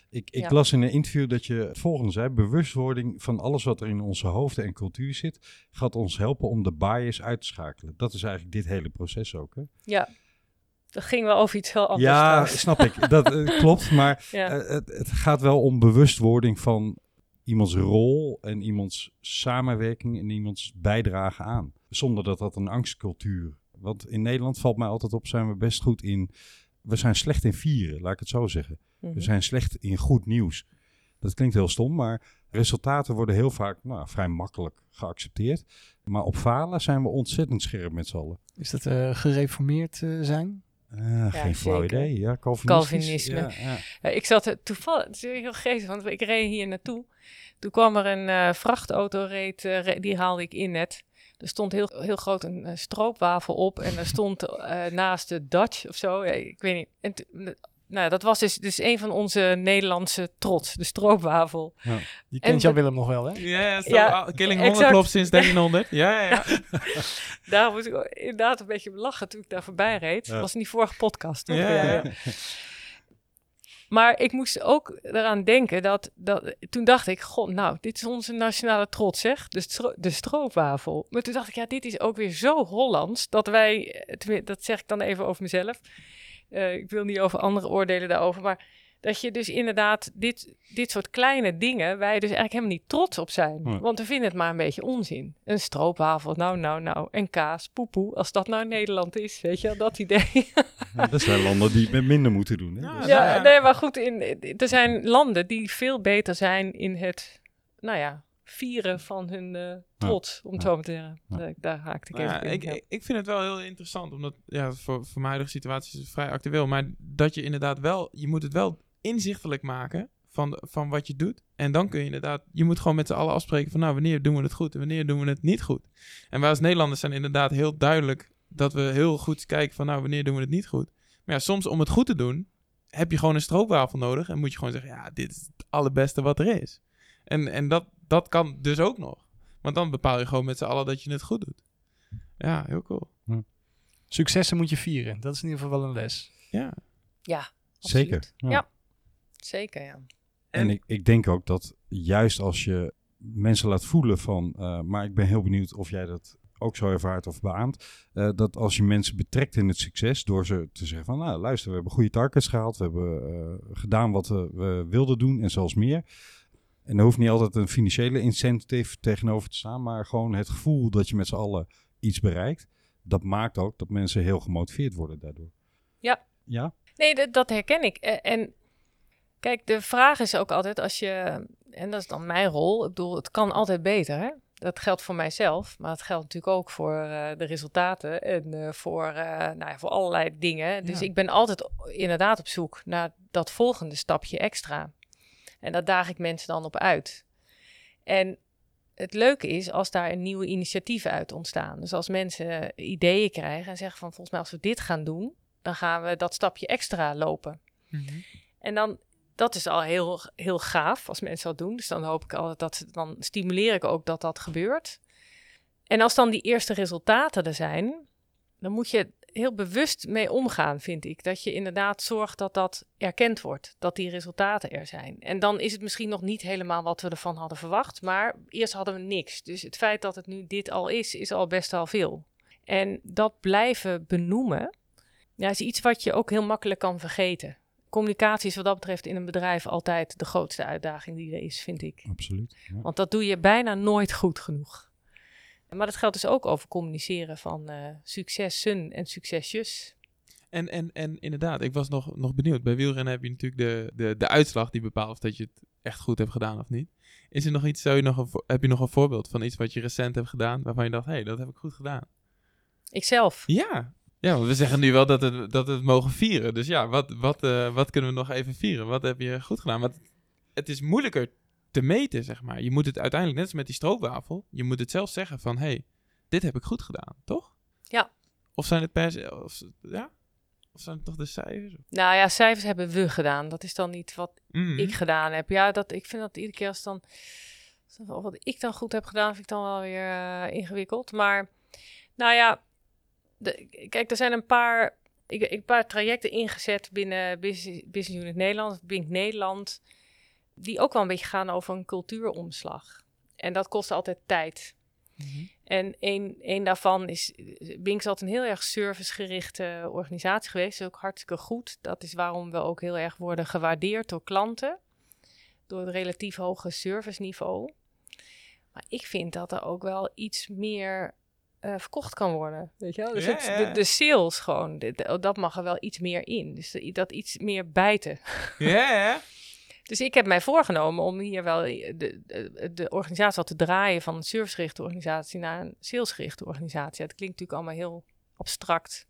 Ik, ik Ja. las in een interview dat je het volgende zei. Bewustwording van alles wat er in onze hoofden en cultuur zit, gaat ons helpen om de bias uit te schakelen. Dat is eigenlijk dit hele proces ook. Hè? Ja, dat ging wel over iets heel anders. ja, snap ik. Dat eh, [LAUGHS] klopt. Maar Ja. eh, het, het gaat wel om bewustwording van iemands rol en iemands samenwerking en iemands bijdrage aan. Zonder dat dat een angstcultuur. Want in Nederland valt mij altijd op, zijn we best goed in. We zijn slecht in vieren, laat ik het zo zeggen. Mhm. We zijn slecht in goed nieuws. Dat klinkt heel stom, maar resultaten worden heel vaak nou, vrij makkelijk geaccepteerd. Maar op falen zijn we ontzettend scherp met z'n allen. Is dat eh, gereformeerd eh, zijn? Eh, geen flauw zeker. idee. Ja. Calvinisme. Ja, ja. Ja, ik zat er toevallig, het is heel geestig, want ik reed hier naartoe. Toen kwam er een eh, vrachtauto, reed, re- die haalde ik in net. Er stond heel, heel groot een stroopwafel op en er stond eh, naast de Dutch of zo, ja, ik weet niet. En toen- nou, dat was dus, dus een van onze Nederlandse trots, de stroopwafel. Die En kent Jan de- Willem nog wel, hè? Ja, ja, zo, Ja, ah, Killing 100 exact. klopt sinds 1300. Ja, ja, ja. [LAUGHS] Daar moest ik inderdaad een beetje lachen toen ik daar voorbij reed. Ja. Dat was in die vorige podcast, toch? Ja, ja, ja. Maar ik moest ook eraan denken dat, dat... Toen dacht ik, god, nou, dit is onze nationale trots, zeg. De, stro de stroopwafel. Maar toen dacht ik, ja, dit is ook weer zo Hollands... dat wij, eh, dat zeg ik dan even over mezelf... Eh, ik wil niet over andere oordelen daarover, maar dat je dus inderdaad dit, dit soort kleine dingen, wij dus eigenlijk helemaal niet trots op zijn. Nee. Want we vinden het maar een beetje onzin. Een stroopwafel, nou, nou, nou. En kaas, poepoe, als dat nou Nederland is, weet je wel, dat idee. Ja, dat zijn landen die het met minder moeten doen. Hè? Ja, ja, ja. nee, maar goed, in, er zijn landen die veel beter zijn in het, nou ja, vieren van hun eh, trots, om het Ja. zo maar te zeggen. Ja. Daar, haakte ik Nou even ja, in. ik, ik, ik vind het wel heel interessant, omdat ja, voor, voor mijn huidige situatie is het vrij actueel. Maar dat je inderdaad wel, je moet het wel inzichtelijk maken van, van wat je doet. En dan kun je inderdaad, je moet gewoon met z'n allen afspreken van nou, wanneer doen we het goed en wanneer doen we het niet goed. En wij als Nederlanders zijn inderdaad heel duidelijk dat we heel goed kijken van nou, wanneer doen we het niet goed. Maar ja, soms om het goed te doen, heb je gewoon een stroopwafel nodig en moet je gewoon zeggen, ja, dit is het allerbeste wat er is. En, en dat, dat kan dus ook nog. Want dan bepaal je gewoon met z'n allen dat je het goed doet. Ja, heel cool. Successen moet je vieren. Dat is in ieder geval wel een les. Ja. Ja, Zeker. absoluut. Ja. Ja. Zeker, ja. En ik, ik denk ook dat juist als je mensen laat voelen van, eh, maar ik ben heel benieuwd of jij dat ook zo ervaart of beaamt, eh, dat als je mensen betrekt in het succes door ze te zeggen van, nou luister, we hebben goede targets gehaald, we hebben eh, gedaan wat we, we wilden doen en zelfs meer. En er hoeft niet altijd een financiële incentive tegenover te staan, maar gewoon het gevoel dat je met z'n allen iets bereikt, dat maakt ook dat mensen heel gemotiveerd worden daardoor. Ja. Ja? Nee, dat, dat herken ik. Eh, En kijk, de vraag is ook altijd als je, en dat is dan mijn rol, ik bedoel, het kan altijd beter, hè? Dat geldt voor mijzelf, maar dat geldt natuurlijk ook voor eh, de resultaten en eh, voor, eh, nou ja, voor allerlei dingen. Dus Ja. ik ben altijd inderdaad op zoek naar dat volgende stapje extra. En daar daag ik mensen dan op uit. En het leuke is als daar nieuwe initiatieven uit ontstaan. Dus als mensen ideeën krijgen en zeggen van volgens mij als we dit gaan doen, dan gaan we dat stapje extra lopen. Mhm. En dan, dat is al heel, heel gaaf als mensen dat doen. Dus dan hoop ik altijd dat, ze- dan stimuleer ik ook dat dat gebeurt. En als dan die eerste resultaten er zijn, dan moet je heel bewust mee omgaan, vind ik. Dat je inderdaad zorgt dat dat erkend wordt, dat die resultaten er zijn. En dan is het misschien nog niet helemaal wat we ervan hadden verwacht, maar eerst hadden we niks. Dus het feit dat het nu dit al is, is al best wel veel. En dat blijven benoemen, ja, is iets wat je ook heel makkelijk kan vergeten. Communicatie is wat dat betreft in een bedrijf altijd de grootste uitdaging die er is, vind ik. Absoluut. Ja. Want dat doe je bijna nooit goed genoeg. Maar dat geldt dus ook over communiceren van eh, successen en succesjes. En, en, en inderdaad, ik was nog, nog benieuwd. Bij wielrennen heb je natuurlijk de, de, de uitslag die bepaalt of dat je het echt goed hebt gedaan of niet. Is er nog iets, zou je nog een, heb je nog een voorbeeld van iets wat je recent hebt gedaan, waarvan je dacht, hé, hey, dat heb ik goed gedaan? Ikzelf. Ja. Ja, want we zeggen nu wel dat, het, dat we het mogen vieren. Dus ja, wat, wat, eh, wat kunnen we nog even vieren? Wat heb je goed gedaan? Want het is moeilijker te meten, zeg maar. Je moet het uiteindelijk, net als met die stroopwafel, je moet het zelf zeggen van, hé, hey, dit heb ik goed gedaan, toch? Ja. Of zijn het per se, of, ja? Of zijn het toch de cijfers? Nou ja, cijfers hebben we gedaan. Dat is dan niet wat Mhm. ik gedaan heb. Ja, dat, ik vind dat iedere keer als dan... als Wat ik dan goed heb gedaan, vind ik dan wel weer eh, ingewikkeld. Maar, nou ja... De, kijk, er zijn een paar, ik, ik, een paar trajecten ingezet binnen Business, Business Unit Nederland, Bink Nederland... die ook wel een beetje gaan over een cultuuromslag. En dat kost altijd tijd. Mhm. En een, een daarvan is, Bink is altijd een heel erg servicegerichte organisatie geweest. Dat is ook hartstikke goed. Dat is waarom we ook heel erg worden gewaardeerd door klanten. Door het relatief hoge serviceniveau. Maar ik vind dat er ook wel iets meer eh, verkocht kan worden. Weet je wel? Dus Ja, het- ja. De, de sales gewoon, de- de- dat mag er wel iets meer in. Dus dat iets meer bijten. Ja, ja. [LAUGHS] Dus ik heb mij voorgenomen om hier wel de, de, de organisatie wat te draaien van een servicegerichte organisatie naar een salesgerichte organisatie. Dat klinkt natuurlijk allemaal heel abstract.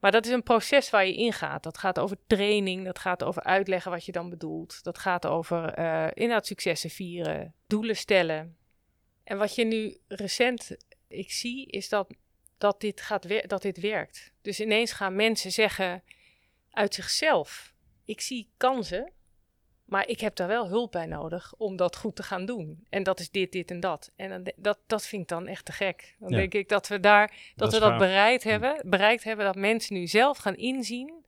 Maar dat is een proces waar je ingaat. Dat gaat over training, dat gaat over uitleggen wat je dan bedoelt. Dat gaat over eh inderdaad successen vieren, doelen stellen. En wat je nu recent ik zie, is dat, dat, dit, gaat dat dit werkt. Dus ineens gaan mensen zeggen uit zichzelf, ik zie kansen, maar ik heb daar wel hulp bij nodig om dat goed te gaan doen. En dat is dit, dit en dat. En dan, dat, dat vind ik dan echt te gek. Dan Ja. denk ik dat we daar, dat, we dat bereikt hebben, bereikt hebben, dat mensen nu zelf gaan inzien.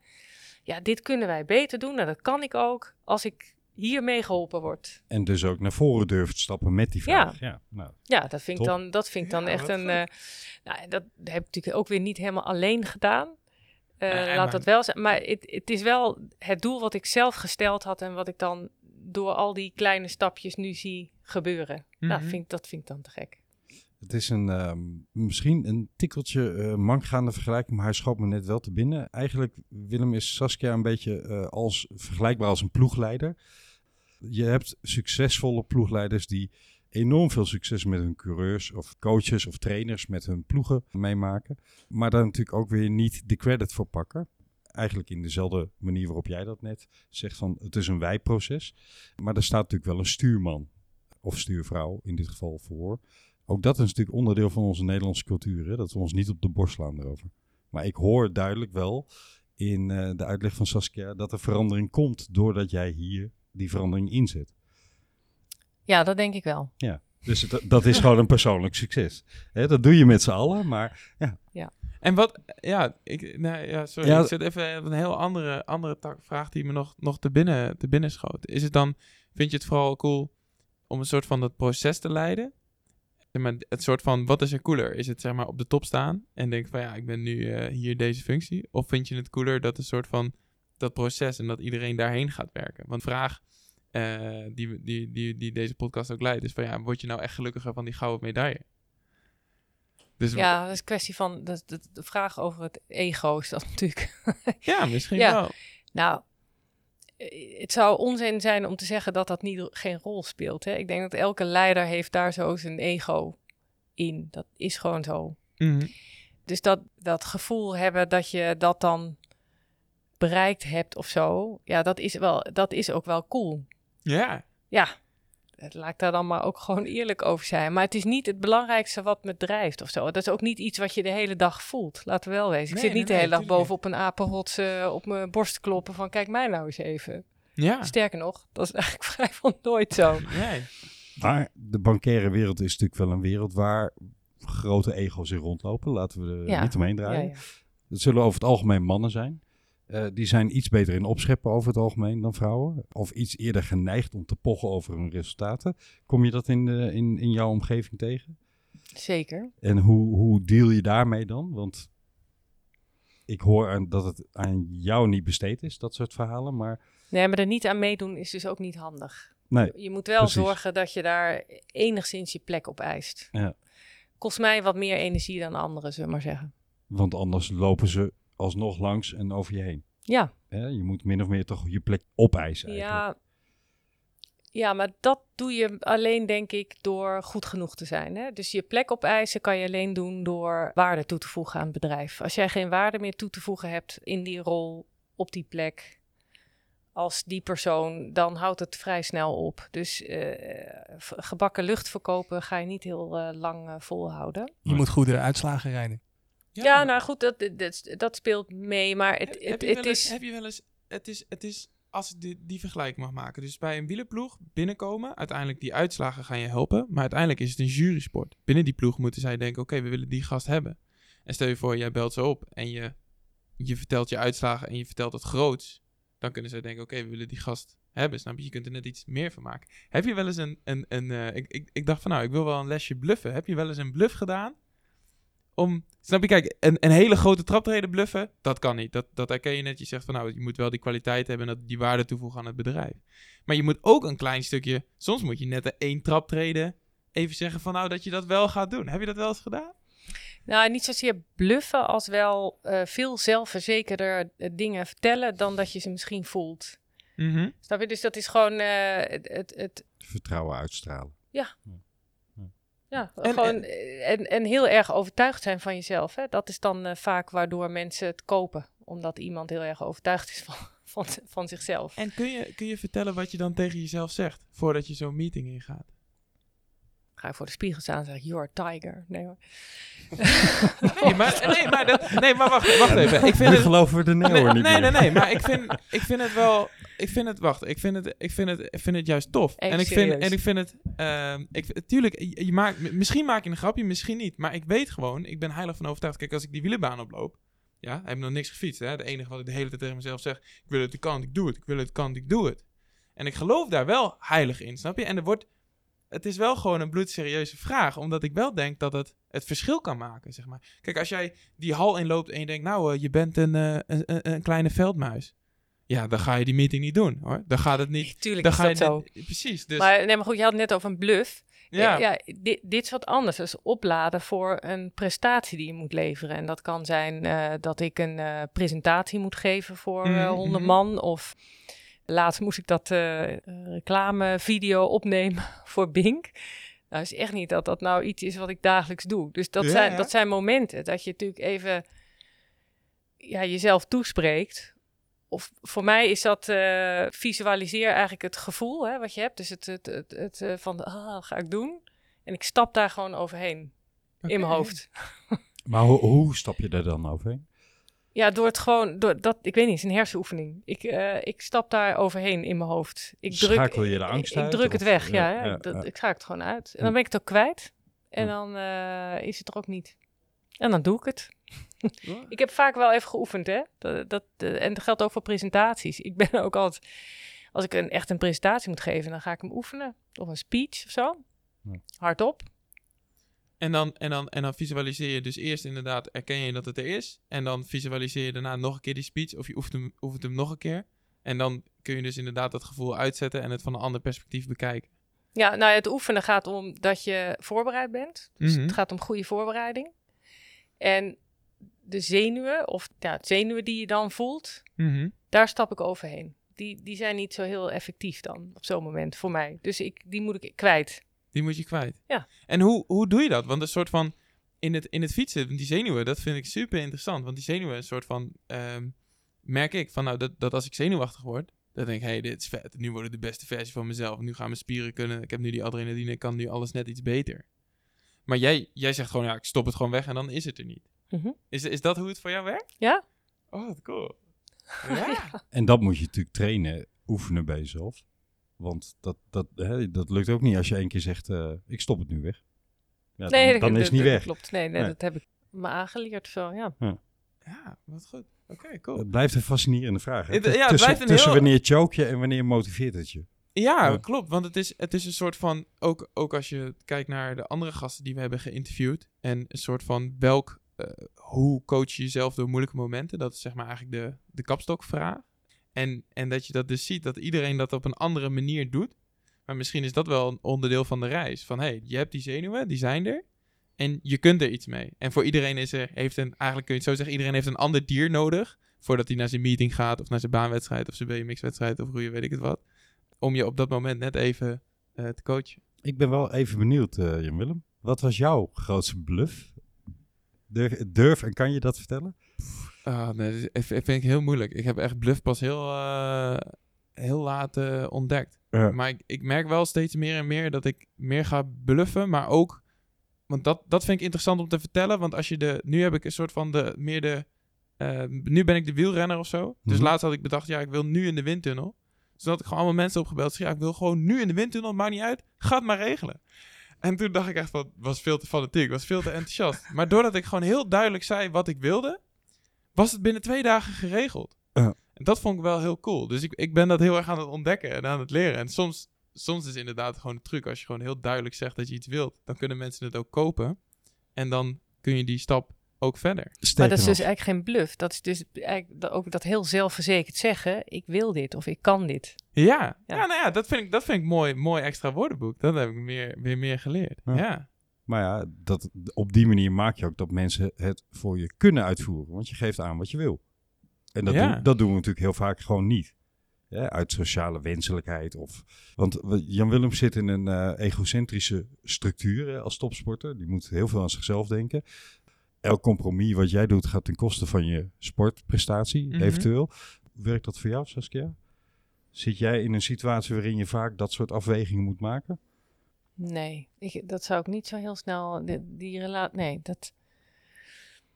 Ja, dit kunnen wij beter doen en dat kan ik ook als ik hiermee geholpen word. En dus ook naar voren durft stappen met die vraag. Ja. nou, Ja, dat vind ik dan, dat vind ik dan Ja, echt een. eh, nou, dat heb ik natuurlijk ook weer niet helemaal alleen gedaan. Eh, laat dat wel zijn. Maar het, het is wel het doel wat ik zelf gesteld had en wat ik dan door al die kleine stapjes nu zie gebeuren. nou, vind, ik- dat vind ik dan te gek. Het is een, ehm, misschien een tikkeltje eh mankgaande vergelijking, maar hij schoot me net wel te binnen. Eigenlijk, Willem, is Saskia een beetje eh, als, vergelijkbaar als een ploegleider. Je hebt succesvolle ploegleiders die enorm veel succes met hun coureurs of coaches of trainers met hun ploegen meemaken. Maar daar natuurlijk ook weer niet de credit voor pakken. Eigenlijk in dezelfde manier waarop jij dat net zegt van het is een wijproces. Maar er staat natuurlijk wel een stuurman of stuurvrouw in dit geval voor. Ook dat is natuurlijk onderdeel van onze Nederlandse cultuur. Hè? Dat we ons niet op de borst slaan erover. Maar ik hoor duidelijk wel in eh, de uitleg van Saskia dat er verandering komt doordat jij hier die verandering inzet. Ja, dat denk ik wel. Dus dat, dat is gewoon een persoonlijk succes. Hè? Dat doe je met z'n allen, maar En wat, ja, ik, nou, ja sorry, Ja. ik zit even op een heel andere, andere tak, vraag die me nog, nog te, binnen, te binnen schoot. Is het dan, vind je het vooral cool om een soort van dat proces te leiden? Het soort van, wat is er cooler? Is het zeg maar op de top staan en denk van ja, ik ben nu eh, hier deze functie? Of vind je het cooler dat een soort van dat proces en dat iedereen daarheen gaat werken? Want vraag eh, die, die, die, die deze podcast ook leidt is van ja, word je nou echt gelukkiger van die gouden medaille? Dus Ja, dat is een kwestie van dat- de vraag over het ego is dat [LAUGHS] natuurlijk. ja misschien Ja. wel. Nou, eh, het zou onzin zijn om te zeggen dat dat niet, geen rol speelt. Hè? Ik denk dat elke leider heeft daar zo zijn ego in. Dat is gewoon zo. Mhm. Dus dat, dat gevoel hebben dat je dat dan bereikt hebt of zo, ja, dat is, wel, dat is ook wel cool. Ja. Ja, het laat ik daar dan maar ook gewoon eerlijk over zijn. Maar het is niet het belangrijkste wat me drijft of zo. Dat is ook niet iets wat je de hele dag voelt. Laten we wel wezen. Ik Nee, zit nee, niet de nee, hele dag boven op een apenrots op mijn borst te kloppen van kijk mij nou eens even. Ja. Sterker nog, dat is [LAUGHS] eigenlijk vrijwel nooit zo. [LAUGHS] Nee. Maar de bankaire wereld is natuurlijk wel een wereld waar grote ego's in rondlopen. Laten we er Ja. niet omheen Ja, draaien. ja. Het zullen over het algemeen mannen zijn. Eh, die zijn iets beter in opscheppen over het algemeen dan vrouwen. Of iets eerder geneigd om te pochen over hun resultaten. Kom je dat in, de, in, in jouw omgeving tegen? Zeker. En hoe, hoe deal je daarmee dan? Want ik hoor aan, dat het aan jou niet besteed is, dat soort verhalen. Maar Nee, maar er niet aan meedoen is dus ook niet handig. nee, Je moet wel Precies. zorgen dat je daar enigszins je plek op eist. Ja. Kost mij wat meer energie dan anderen, zullen we maar zeggen. want anders lopen ze alsnog langs en over je heen. Ja, Hè? Je moet min of meer toch je plek opeisen eigenlijk. ja. Ja, maar dat doe je alleen, denk ik, door goed genoeg te zijn. Hè? Dus je plek opeisen kan je alleen doen door waarde toe te voegen aan het bedrijf. Als jij geen waarde meer toe te voegen hebt in die rol, op die plek, als die persoon, dan houdt het vrij snel op. Dus eh, gebakken lucht verkopen ga je niet heel eh, lang eh, volhouden. Je moet goede uitslagen rijden. Ja, nou goed, dat, dat, dat speelt mee, maar het, Heb- het, heb, je het wel eens, is... heb je wel eens, het is, het is, als ik die, die vergelijking mag maken, dus bij een wielerploeg binnenkomen, uiteindelijk die uitslagen gaan je helpen, maar uiteindelijk is het een jurysport. Binnen die ploeg moeten zij denken, oké, we willen die gast hebben. En stel je voor, jij belt ze op en je, je vertelt je uitslagen en je vertelt het groots, dan kunnen zij denken, oké, we willen die gast hebben, snap je? Je kunt er net iets meer van maken. Heb je wel eens een, een, een eh, ik, ik, ik dacht van nou, ik wil wel een lesje bluffen. Heb je wel eens een bluff gedaan? Om, snap je, kijk, een, een hele grote traptreden bluffen, dat kan niet. Dat, dat herken je net. Je zegt van nou, je moet wel die kwaliteit hebben en dat, die waarde toevoegen aan het bedrijf. Maar je moet ook een klein stukje, soms moet je net de één traptreden even zeggen van nou, dat je dat wel gaat doen. Heb je dat wel eens gedaan? Nou, niet zozeer bluffen als wel eh, veel zelfverzekerder eh, dingen vertellen dan dat je ze misschien voelt. Snap je? Dus dat is gewoon eh, het, het, het, Vertrouwen uitstralen. ja, En- gewoon eh, en, en heel erg overtuigd zijn van jezelf. Hè? Dat is dan eh, vaak waardoor mensen het kopen, omdat iemand heel erg overtuigd is [LAUGHS] van, van, van zichzelf. En kun je, kun je vertellen wat je dan tegen jezelf zegt voordat je zo'n meeting ingaat? Ga ik voor de spiegel staan en zeg you're a tiger. Nee hoor. Nee, maar, [LAUGHS] nee, maar, dat, nee, maar wacht, wacht even. Ik vind nu het, geloven we de nee, hoor niet nee, meer. nee, nee, maar ik vind, ik vind het wel. Ik vind het, wacht, ik vind het, ik vind het, ik vind het juist tof. Echt en ik vind, en ik vind het, ehm, ik, tuurlijk, je, je maakt, misschien maak je een grapje, misschien niet, maar ik weet gewoon, ik ben heilig van overtuigd. Kijk, als ik die wielenbaan oploop, ja, heb ik nog niks gefietst. Hè? Het enige wat ik de hele tijd tegen mezelf zeg, ik wil het, ik kan het, ik doe het, ik wil het, ik kan het, ik doe het. En ik geloof daar wel heilig in, snap je? En er wordt, het is wel gewoon een bloedserieuze vraag, omdat ik wel denk dat het het verschil kan maken, zeg maar. Kijk, als jij die hal inloopt en je denkt, nou, eh, je bent een, eh, een, een, een kleine veldmuis. Ja, dan ga je die meeting niet doen, hoor. Dan gaat het niet... Tuurlijk Dan is ga je zo. precies, dus... Maar, nee, maar goed, je had het net over een bluff. ja, Ja, dit, dit is wat anders. Dus opladen voor een prestatie die je moet leveren. En dat kan zijn eh, dat ik een eh, presentatie moet geven voor Mhm, eh mhm. 100 man. Of laatst moest ik dat eh reclamevideo opnemen [LAUGHS] voor Bink. Nou, is echt niet dat dat nou iets is wat ik dagelijks doe. Dus dat, Ja, zijn, ja. dat zijn momenten dat je natuurlijk even ja, jezelf toespreekt. Of voor mij is dat eh, visualiseer eigenlijk het gevoel hè, wat je hebt. Dus het, het, het, het eh, van ah, ga ik doen. En ik stap daar gewoon overheen in mijn hoofd. Maar ho- hoe stap je daar dan overheen? Ja, door het gewoon, door dat, ik weet niet, het is een hersenoefening. Ik, eh, ik stap daar overheen in mijn hoofd. Ik druk, Schakel je de angst ik, ik uit, druk het weg, ja. ja, ja, ja, dat, ja. Ik schakel het gewoon uit. En dan ben ik het ook kwijt. En dan eh, is het er ook niet. En dan doe ik het. [LAUGHS] Ik heb vaak wel even geoefend, hè. Dat, dat, eh, en dat geldt ook voor presentaties. Ik ben ook altijd... Als ik een, echt een presentatie moet geven, dan ga ik hem oefenen. Of een speech of zo. Hardop. En dan, en, dan, en dan visualiseer je dus eerst inderdaad, erken je dat het er is. En dan visualiseer je daarna nog een keer die speech. Of je oefent hem, oefent hem nog een keer. En dan kun je dus inderdaad dat gevoel uitzetten en het van een ander perspectief bekijken. Ja, nou, het oefenen gaat om dat je voorbereid bent. Dus Mhm. het gaat om goede voorbereiding. En de zenuwen, of ja, het zenuwen die je dan voelt, daar stap ik overheen. die, die zijn niet zo heel effectief dan op zo'n moment voor mij. Dus ik, die moet ik kwijt. Die moet je kwijt. Ja. En hoe, hoe doe je dat? Want een soort van in het, in het fietsen, die zenuwen, dat vind ik super interessant. Want die zenuwen, een soort van, ehm, merk ik van nou, dat, dat als ik zenuwachtig word, dan denk ik, hey, dit is vet. Nu word ik de beste versie van mezelf. Nu gaan mijn spieren kunnen. Ik heb nu die adrenaline, ik kan nu alles net iets beter. Maar jij, jij zegt gewoon, ja, ik stop het gewoon weg en dan is het er niet. Mhm. Is, is dat hoe het voor jou werkt? Ja. Oh, wat cool. [LAUGHS] Ja. En dat moet je natuurlijk trainen, oefenen bij jezelf. Want dat, dat, hè, dat lukt ook niet als je één keer zegt, eh, ik stop het nu weg. Ja, Nee, dan dat- is het niet dat- weg. Klopt. Nee, nee, Nee. dat heb ik me aangeleerd zo, ja. ja, wat goed. Oké, cool. Het blijft een fascinerende vraag. Hè? Het- ja, het tussen blijft een tussen heel- wanneer choke je en wanneer motiveert het je. Ja, Ja. klopt. Want het is, het is een soort van. Ook, ook als je kijkt naar de andere gasten die we hebben geïnterviewd. En een soort van welk. eh, hoe coach je jezelf door moeilijke momenten? Dat is zeg maar eigenlijk de, de kapstokvraag. En, en dat je dat dus ziet dat iedereen dat op een andere manier doet. Maar misschien is dat wel een onderdeel van de reis. Van hé, hey, je hebt die zenuwen, die zijn er. En je kunt er iets mee. En voor iedereen is er, heeft een, eigenlijk kun je het zo zeggen, iedereen heeft een ander dier nodig. Voordat hij naar zijn meeting gaat, of naar zijn baanwedstrijd, of zijn BMX-wedstrijd, of roeien, weet ik het wat. Om je op dat moment net even eh, te coachen. Ik ben wel even benieuwd, eh, Jan-Willem. Wat was jouw grootste bluff? Durf, durf en kan je dat vertellen? Ah, nee, dat vind ik heel moeilijk. Ik heb echt bluff pas heel, eh, heel laat eh, ontdekt. Ja. Maar ik, ik merk wel steeds meer en meer dat ik meer ga bluffen, maar ook... Want dat, dat vind ik interessant om te vertellen, want als je de... Nu heb ik een soort van de, meer de... eh, nu ben ik de wielrenner of zo. Dus Mhm. laatst had ik bedacht, ja, ik wil nu in de windtunnel. Dus had ik gewoon allemaal mensen opgebeld. Zeg, ja, ik wil gewoon nu in de windtunnel, maakt niet uit. Ga het maar regelen. En toen dacht ik echt van, was veel te fanatiek, was veel te enthousiast. [LAUGHS] Maar doordat ik gewoon heel duidelijk zei wat ik wilde, was het binnen twee dagen geregeld. Ja. En dat vond ik wel heel cool. Dus ik, ik ben dat heel erg aan het ontdekken en aan het leren. En soms, soms is inderdaad gewoon een truc. Als je gewoon heel duidelijk zegt dat je iets wilt, dan kunnen mensen het ook kopen. En dan kun je die stap ook verder. Maar Sterker dat is dus eigenlijk geen bluff. Dat is dus eigenlijk dat- ook dat heel zelfverzekerd zeggen, ik wil dit of ik kan dit. Ja, ja. Ja. nou ja, dat vind ik, dat vind ik mooi, mooi extra woordenboek. Dat heb ik meer, weer meer geleerd. Ja. Ja. Maar ja, dat, op die manier maak je ook dat mensen het voor je kunnen uitvoeren. Want je geeft aan wat je wil. En dat, Ja. doen, dat doen we natuurlijk heel vaak gewoon niet. Ja, uit sociale wenselijkheid. Of, want Jan Willem zit in een eh, egocentrische structuur hè, als topsporter. Die moet heel veel aan zichzelf denken. Elk compromis wat jij doet gaat ten koste van je sportprestatie, Mhm. eventueel. Werkt dat voor jou, Saskia? Zit jij in een situatie waarin je vaak dat soort afwegingen moet maken? Nee, ik, dat zou ik niet zo heel snel, die, die relatie, nee, dat,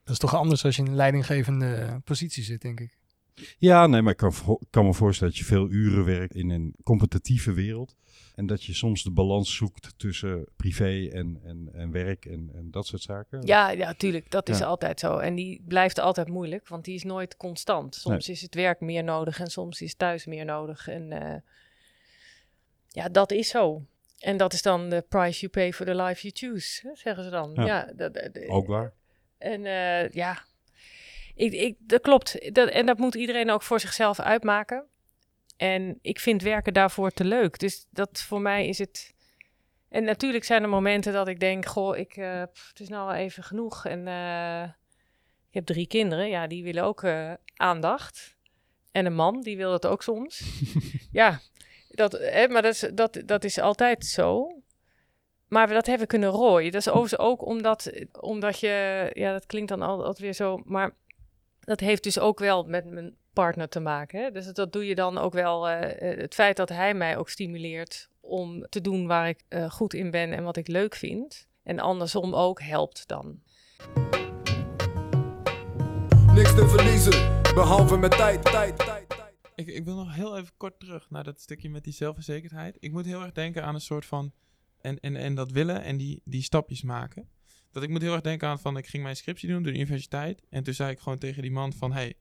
Dat is toch anders als je in een leidinggevende positie zit, denk ik. Ja, nee, maar ik kan, kan me voorstellen dat je veel uren werkt in een competitieve wereld. En dat je soms de balans zoekt tussen privé en, en, en werk en, en dat soort zaken. ja, ja, tuurlijk, dat is Ja. altijd zo. En die blijft altijd moeilijk, want die is nooit constant. Soms is het werk meer nodig en soms is thuis meer nodig. En eh, ja, dat is zo. En dat is dan de price you pay for the life you choose, hè, zeggen ze dan. Ja. Ja, dat, dat- Ook waar. En eh, ja, ik, ik, dat klopt. Dat, en dat moet iedereen ook voor zichzelf uitmaken. En ik vind werken daarvoor te leuk. Dus dat voor mij is het. En natuurlijk zijn er momenten dat ik denk: Goh, ik, eh, pff, het is nou wel even genoeg. En eh, ik heb drie kinderen, ja, die willen ook eh, aandacht. En een man, die wil dat ook soms. [LAUGHS] ja, dat, hè, maar dat is, dat, dat is altijd zo. Maar dat hebben we kunnen rooien. Dat is overigens ook omdat, omdat je, ja, dat klinkt dan al- altijd weer zo, maar dat heeft dus ook wel met mijn partner te maken. Hè? Dus dat doe je dan ook wel. eh, eh, het feit dat hij mij ook stimuleert om te doen waar ik eh, goed in ben en wat ik leuk vind. En andersom ook helpt dan. Niks te verliezen, behalve met tijd, tijd, tijd. Ik, ik wil nog heel even kort terug naar dat stukje met die zelfverzekerdheid. Ik moet heel erg denken aan een soort van. En, en, en dat willen en die, die stapjes maken. Dat ik moet heel erg denken aan van. Ik ging mijn scriptie doen door de universiteit. En toen zei ik gewoon tegen die man van. Hey,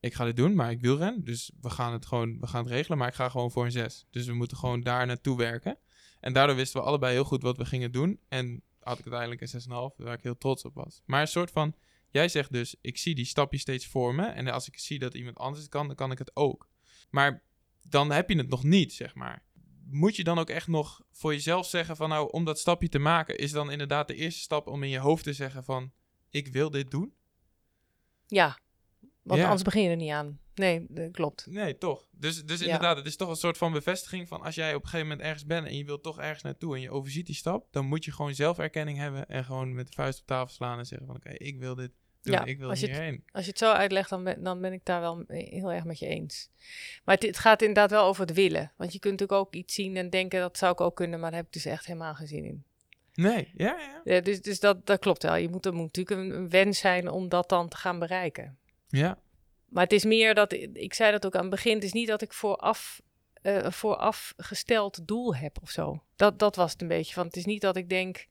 ik ga dit doen, maar ik wil ren. Dus we gaan het gewoon we gaan het regelen. Maar ik ga gewoon voor een 6. Dus we moeten gewoon daar naartoe werken. En daardoor wisten we allebei heel goed wat we gingen doen. En had ik uiteindelijk een 6,5 waar ik heel trots op was. Maar een soort van. Jij zegt dus, ik zie die stapjes steeds voor me. En als ik zie dat iemand anders het kan, dan kan ik het ook. Maar dan heb je het nog niet, zeg maar. Moet je dan ook echt nog voor jezelf zeggen van nou, om dat stapje te maken, is dan inderdaad de eerste stap om in je hoofd te zeggen van, ik wil dit doen? Ja, want Ja. anders begin je er niet aan. Nee, dat klopt. Nee, toch. Dus, dus Ja. inderdaad, het is toch een soort van bevestiging van als jij op een gegeven moment ergens bent en je wilt toch ergens naartoe en je overziet die stap, dan moet je gewoon zelferkenning hebben en gewoon met de vuist op tafel slaan en zeggen van oké, ik wil dit doen, Ja, ik wil als je het-. Als je het zo uitlegt, dan ben, dan ben ik daar wel heel erg met je eens. Maar het, het gaat inderdaad wel over het willen. Want je kunt natuurlijk ook iets zien en denken, dat zou ik ook kunnen, maar daar heb ik dus echt helemaal geen zin in. Nee, ja, ja. Ja, dus dus dat, dat klopt wel. Je moet, er moet natuurlijk een, een wens zijn om dat dan te gaan bereiken. Ja, Maar het is meer dat, ik zei dat ook aan het begin, het is niet dat ik vooraf, eh een voorafgesteld doel heb of zo. Dat, dat was het een beetje van. Het is niet dat ik denk,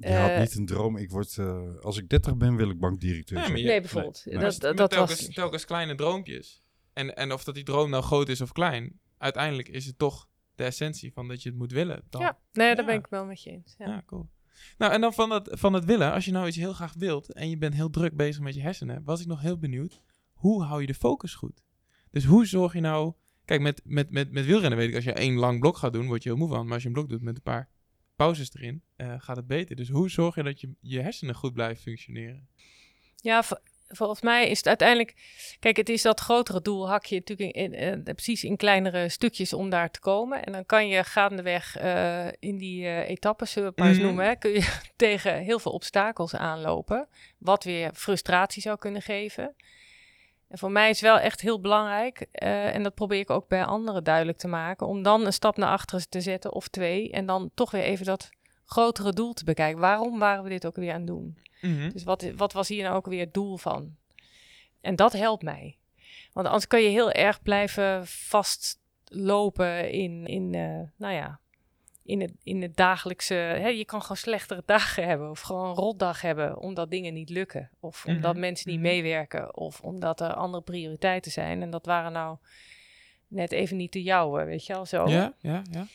Je had Eh, niet een droom. Ik word, eh, als ik 30 ben, wil ik bankdirecteur je- nee bijvoorbeeld. nee. Maar Dat, dat, telkens, was, telkens kleine droompjes. En, en of dat die droom nou groot is of klein, uiteindelijk is het toch de essentie van dat je het moet willen. Dan. ja, nee, Ja. daar ben ik wel met je eens. Ja. Ja, cool. Nou, en dan van het, van het willen, als je nou iets heel graag wilt en je bent heel druk bezig met je hersenen, was ik nog heel benieuwd, hoe hou je de focus goed? Dus hoe zorg je nou, kijk, met, met, met, met wielrennen weet ik, als je één lang blok gaat doen, word je heel moe van, maar als je een blok doet met een paar pauzes erin, eh, gaat het beter. Dus hoe zorg je dat je, je hersenen goed blijven functioneren? Ja, vol- volgens mij is het uiteindelijk. Kijk, het is dat grotere doel hak je natuurlijk in, in- eh, precies in kleinere stukjes om daar te komen. En dan kan je gaandeweg eh, in die eh, etappes, zullen we het maar eens Mhm. noemen, hè, kun je [LAUGHS] tegen heel veel obstakels aanlopen. Wat weer frustratie zou kunnen geven. En voor mij is wel echt heel belangrijk, eh, en dat probeer ik ook bij anderen duidelijk te maken, om dan een stap naar achteren te zetten of twee. En dan toch weer even dat grotere doel te bekijken. Waarom waren we dit ook weer aan het doen? Dus wat, wat was hier nou ook weer het doel van? En dat helpt mij. Want anders kan je heel erg blijven vastlopen in, in eh, nou ja, in het, in het dagelijkse... Hè, je kan gewoon slechtere [LAUGHS] dagen hebben of gewoon een rotdag hebben omdat dingen niet lukken. Of omdat Mhm, mensen niet mhm. meewerken of omdat er andere prioriteiten zijn. En dat waren nou net even niet de jouwe, weet je wel zo. Ja, ja, ja.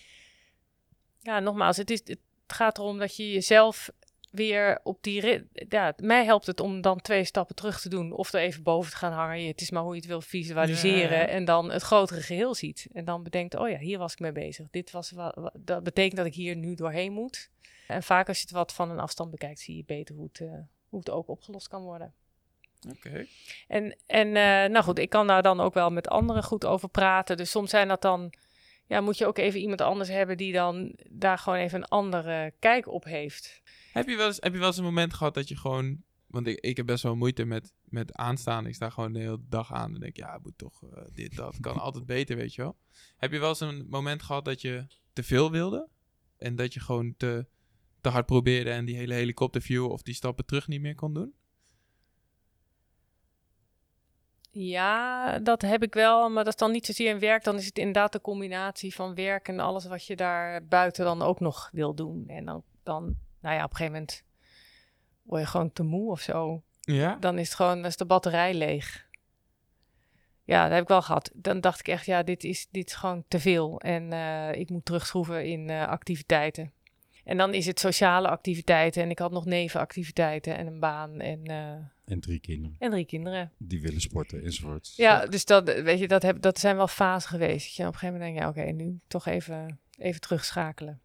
Ja, nogmaals, het, is, het gaat erom dat je jezelf weer op die rit... Ja, mij helpt het om dan twee stappen terug te doen. Of er even boven te gaan hangen. Het is maar hoe je het wil visualiseren. Ja. En dan het grotere geheel ziet. En dan bedenkt, oh ja, hier was ik mee bezig. Dit was wa- wa- dat betekent dat ik hier nu doorheen moet. En vaak als je het wat van een afstand bekijkt, zie je beter hoe het, eh, hoe het ook opgelost kan worden. Oké. En, en eh, nou goed, ik kan daar dan ook wel met anderen goed over praten. Dus soms zijn dat dan, ja, moet je ook even iemand anders hebben die dan daar gewoon even een andere kijk op heeft. Heb je wel eens, heb je wel eens een moment gehad dat je gewoon... Want ik, ik heb best wel moeite met, met aanstaan. Ik sta gewoon de hele dag aan en denk, ja, moet toch eh, dit, dat. Kan altijd beter, weet je wel. Heb je wel eens een moment gehad dat je te veel wilde? En dat je gewoon te, te hard probeerde en die hele helikopterview of die stappen terug niet meer kon doen? Ja, dat heb ik wel, maar dat is dan niet zozeer in werk. Dan is het inderdaad de combinatie van werk en alles wat je daar buiten dan ook nog wil doen. En dan, dan nou ja, op een gegeven moment word je gewoon te moe of zo. Ja? dan is het gewoon, dan is de batterij leeg. Ja, dat heb ik wel gehad. Dan dacht ik echt, ja, dit is, dit is gewoon te veel. En eh, ik moet terugschroeven in eh, activiteiten. En dan is het sociale activiteiten. En ik had nog nevenactiviteiten en een baan en, eh, En drie kinderen en drie kinderen. die willen sporten enzovoort. Ja, dus dat, weet je, dat, heb, dat zijn wel fasen geweest. Dat je op een gegeven moment denkt, ja, oké, nu toch even, even terugschakelen.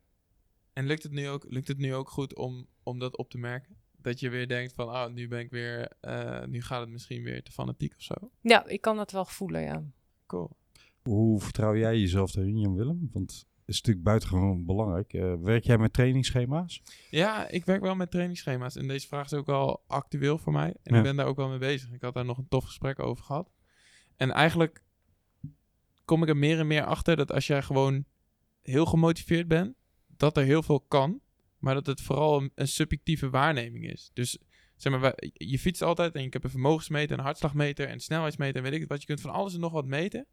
En lukt het nu ook, lukt het nu ook goed om, om dat op te merken? Dat je weer denkt van, oh, nu ben ik weer, eh, nu gaat het misschien weer te fanatiek of zo. Ja, ik kan dat wel voelen, ja. Cool. Hoe vertrouw jij jezelf daarin, Jan Willem? Want het is natuurlijk buitengewoon belangrijk. Eh, werk jij met trainingsschema's? Ja, ik werk wel met trainingsschema's. En deze vraag is ook wel actueel voor mij. En Ja. ik ben daar ook wel mee bezig. Ik had daar nog een tof gesprek over gehad. En eigenlijk kom ik er meer en meer achter dat als jij gewoon heel gemotiveerd bent, dat er heel veel kan. Maar dat het vooral een, een subjectieve waarneming is. Dus zeg maar, wij- je fietst altijd en ik heb een vermogensmeter, een hartslagmeter en snelheidsmeter en weet ik het wat. Je kunt van alles en nog wat meten.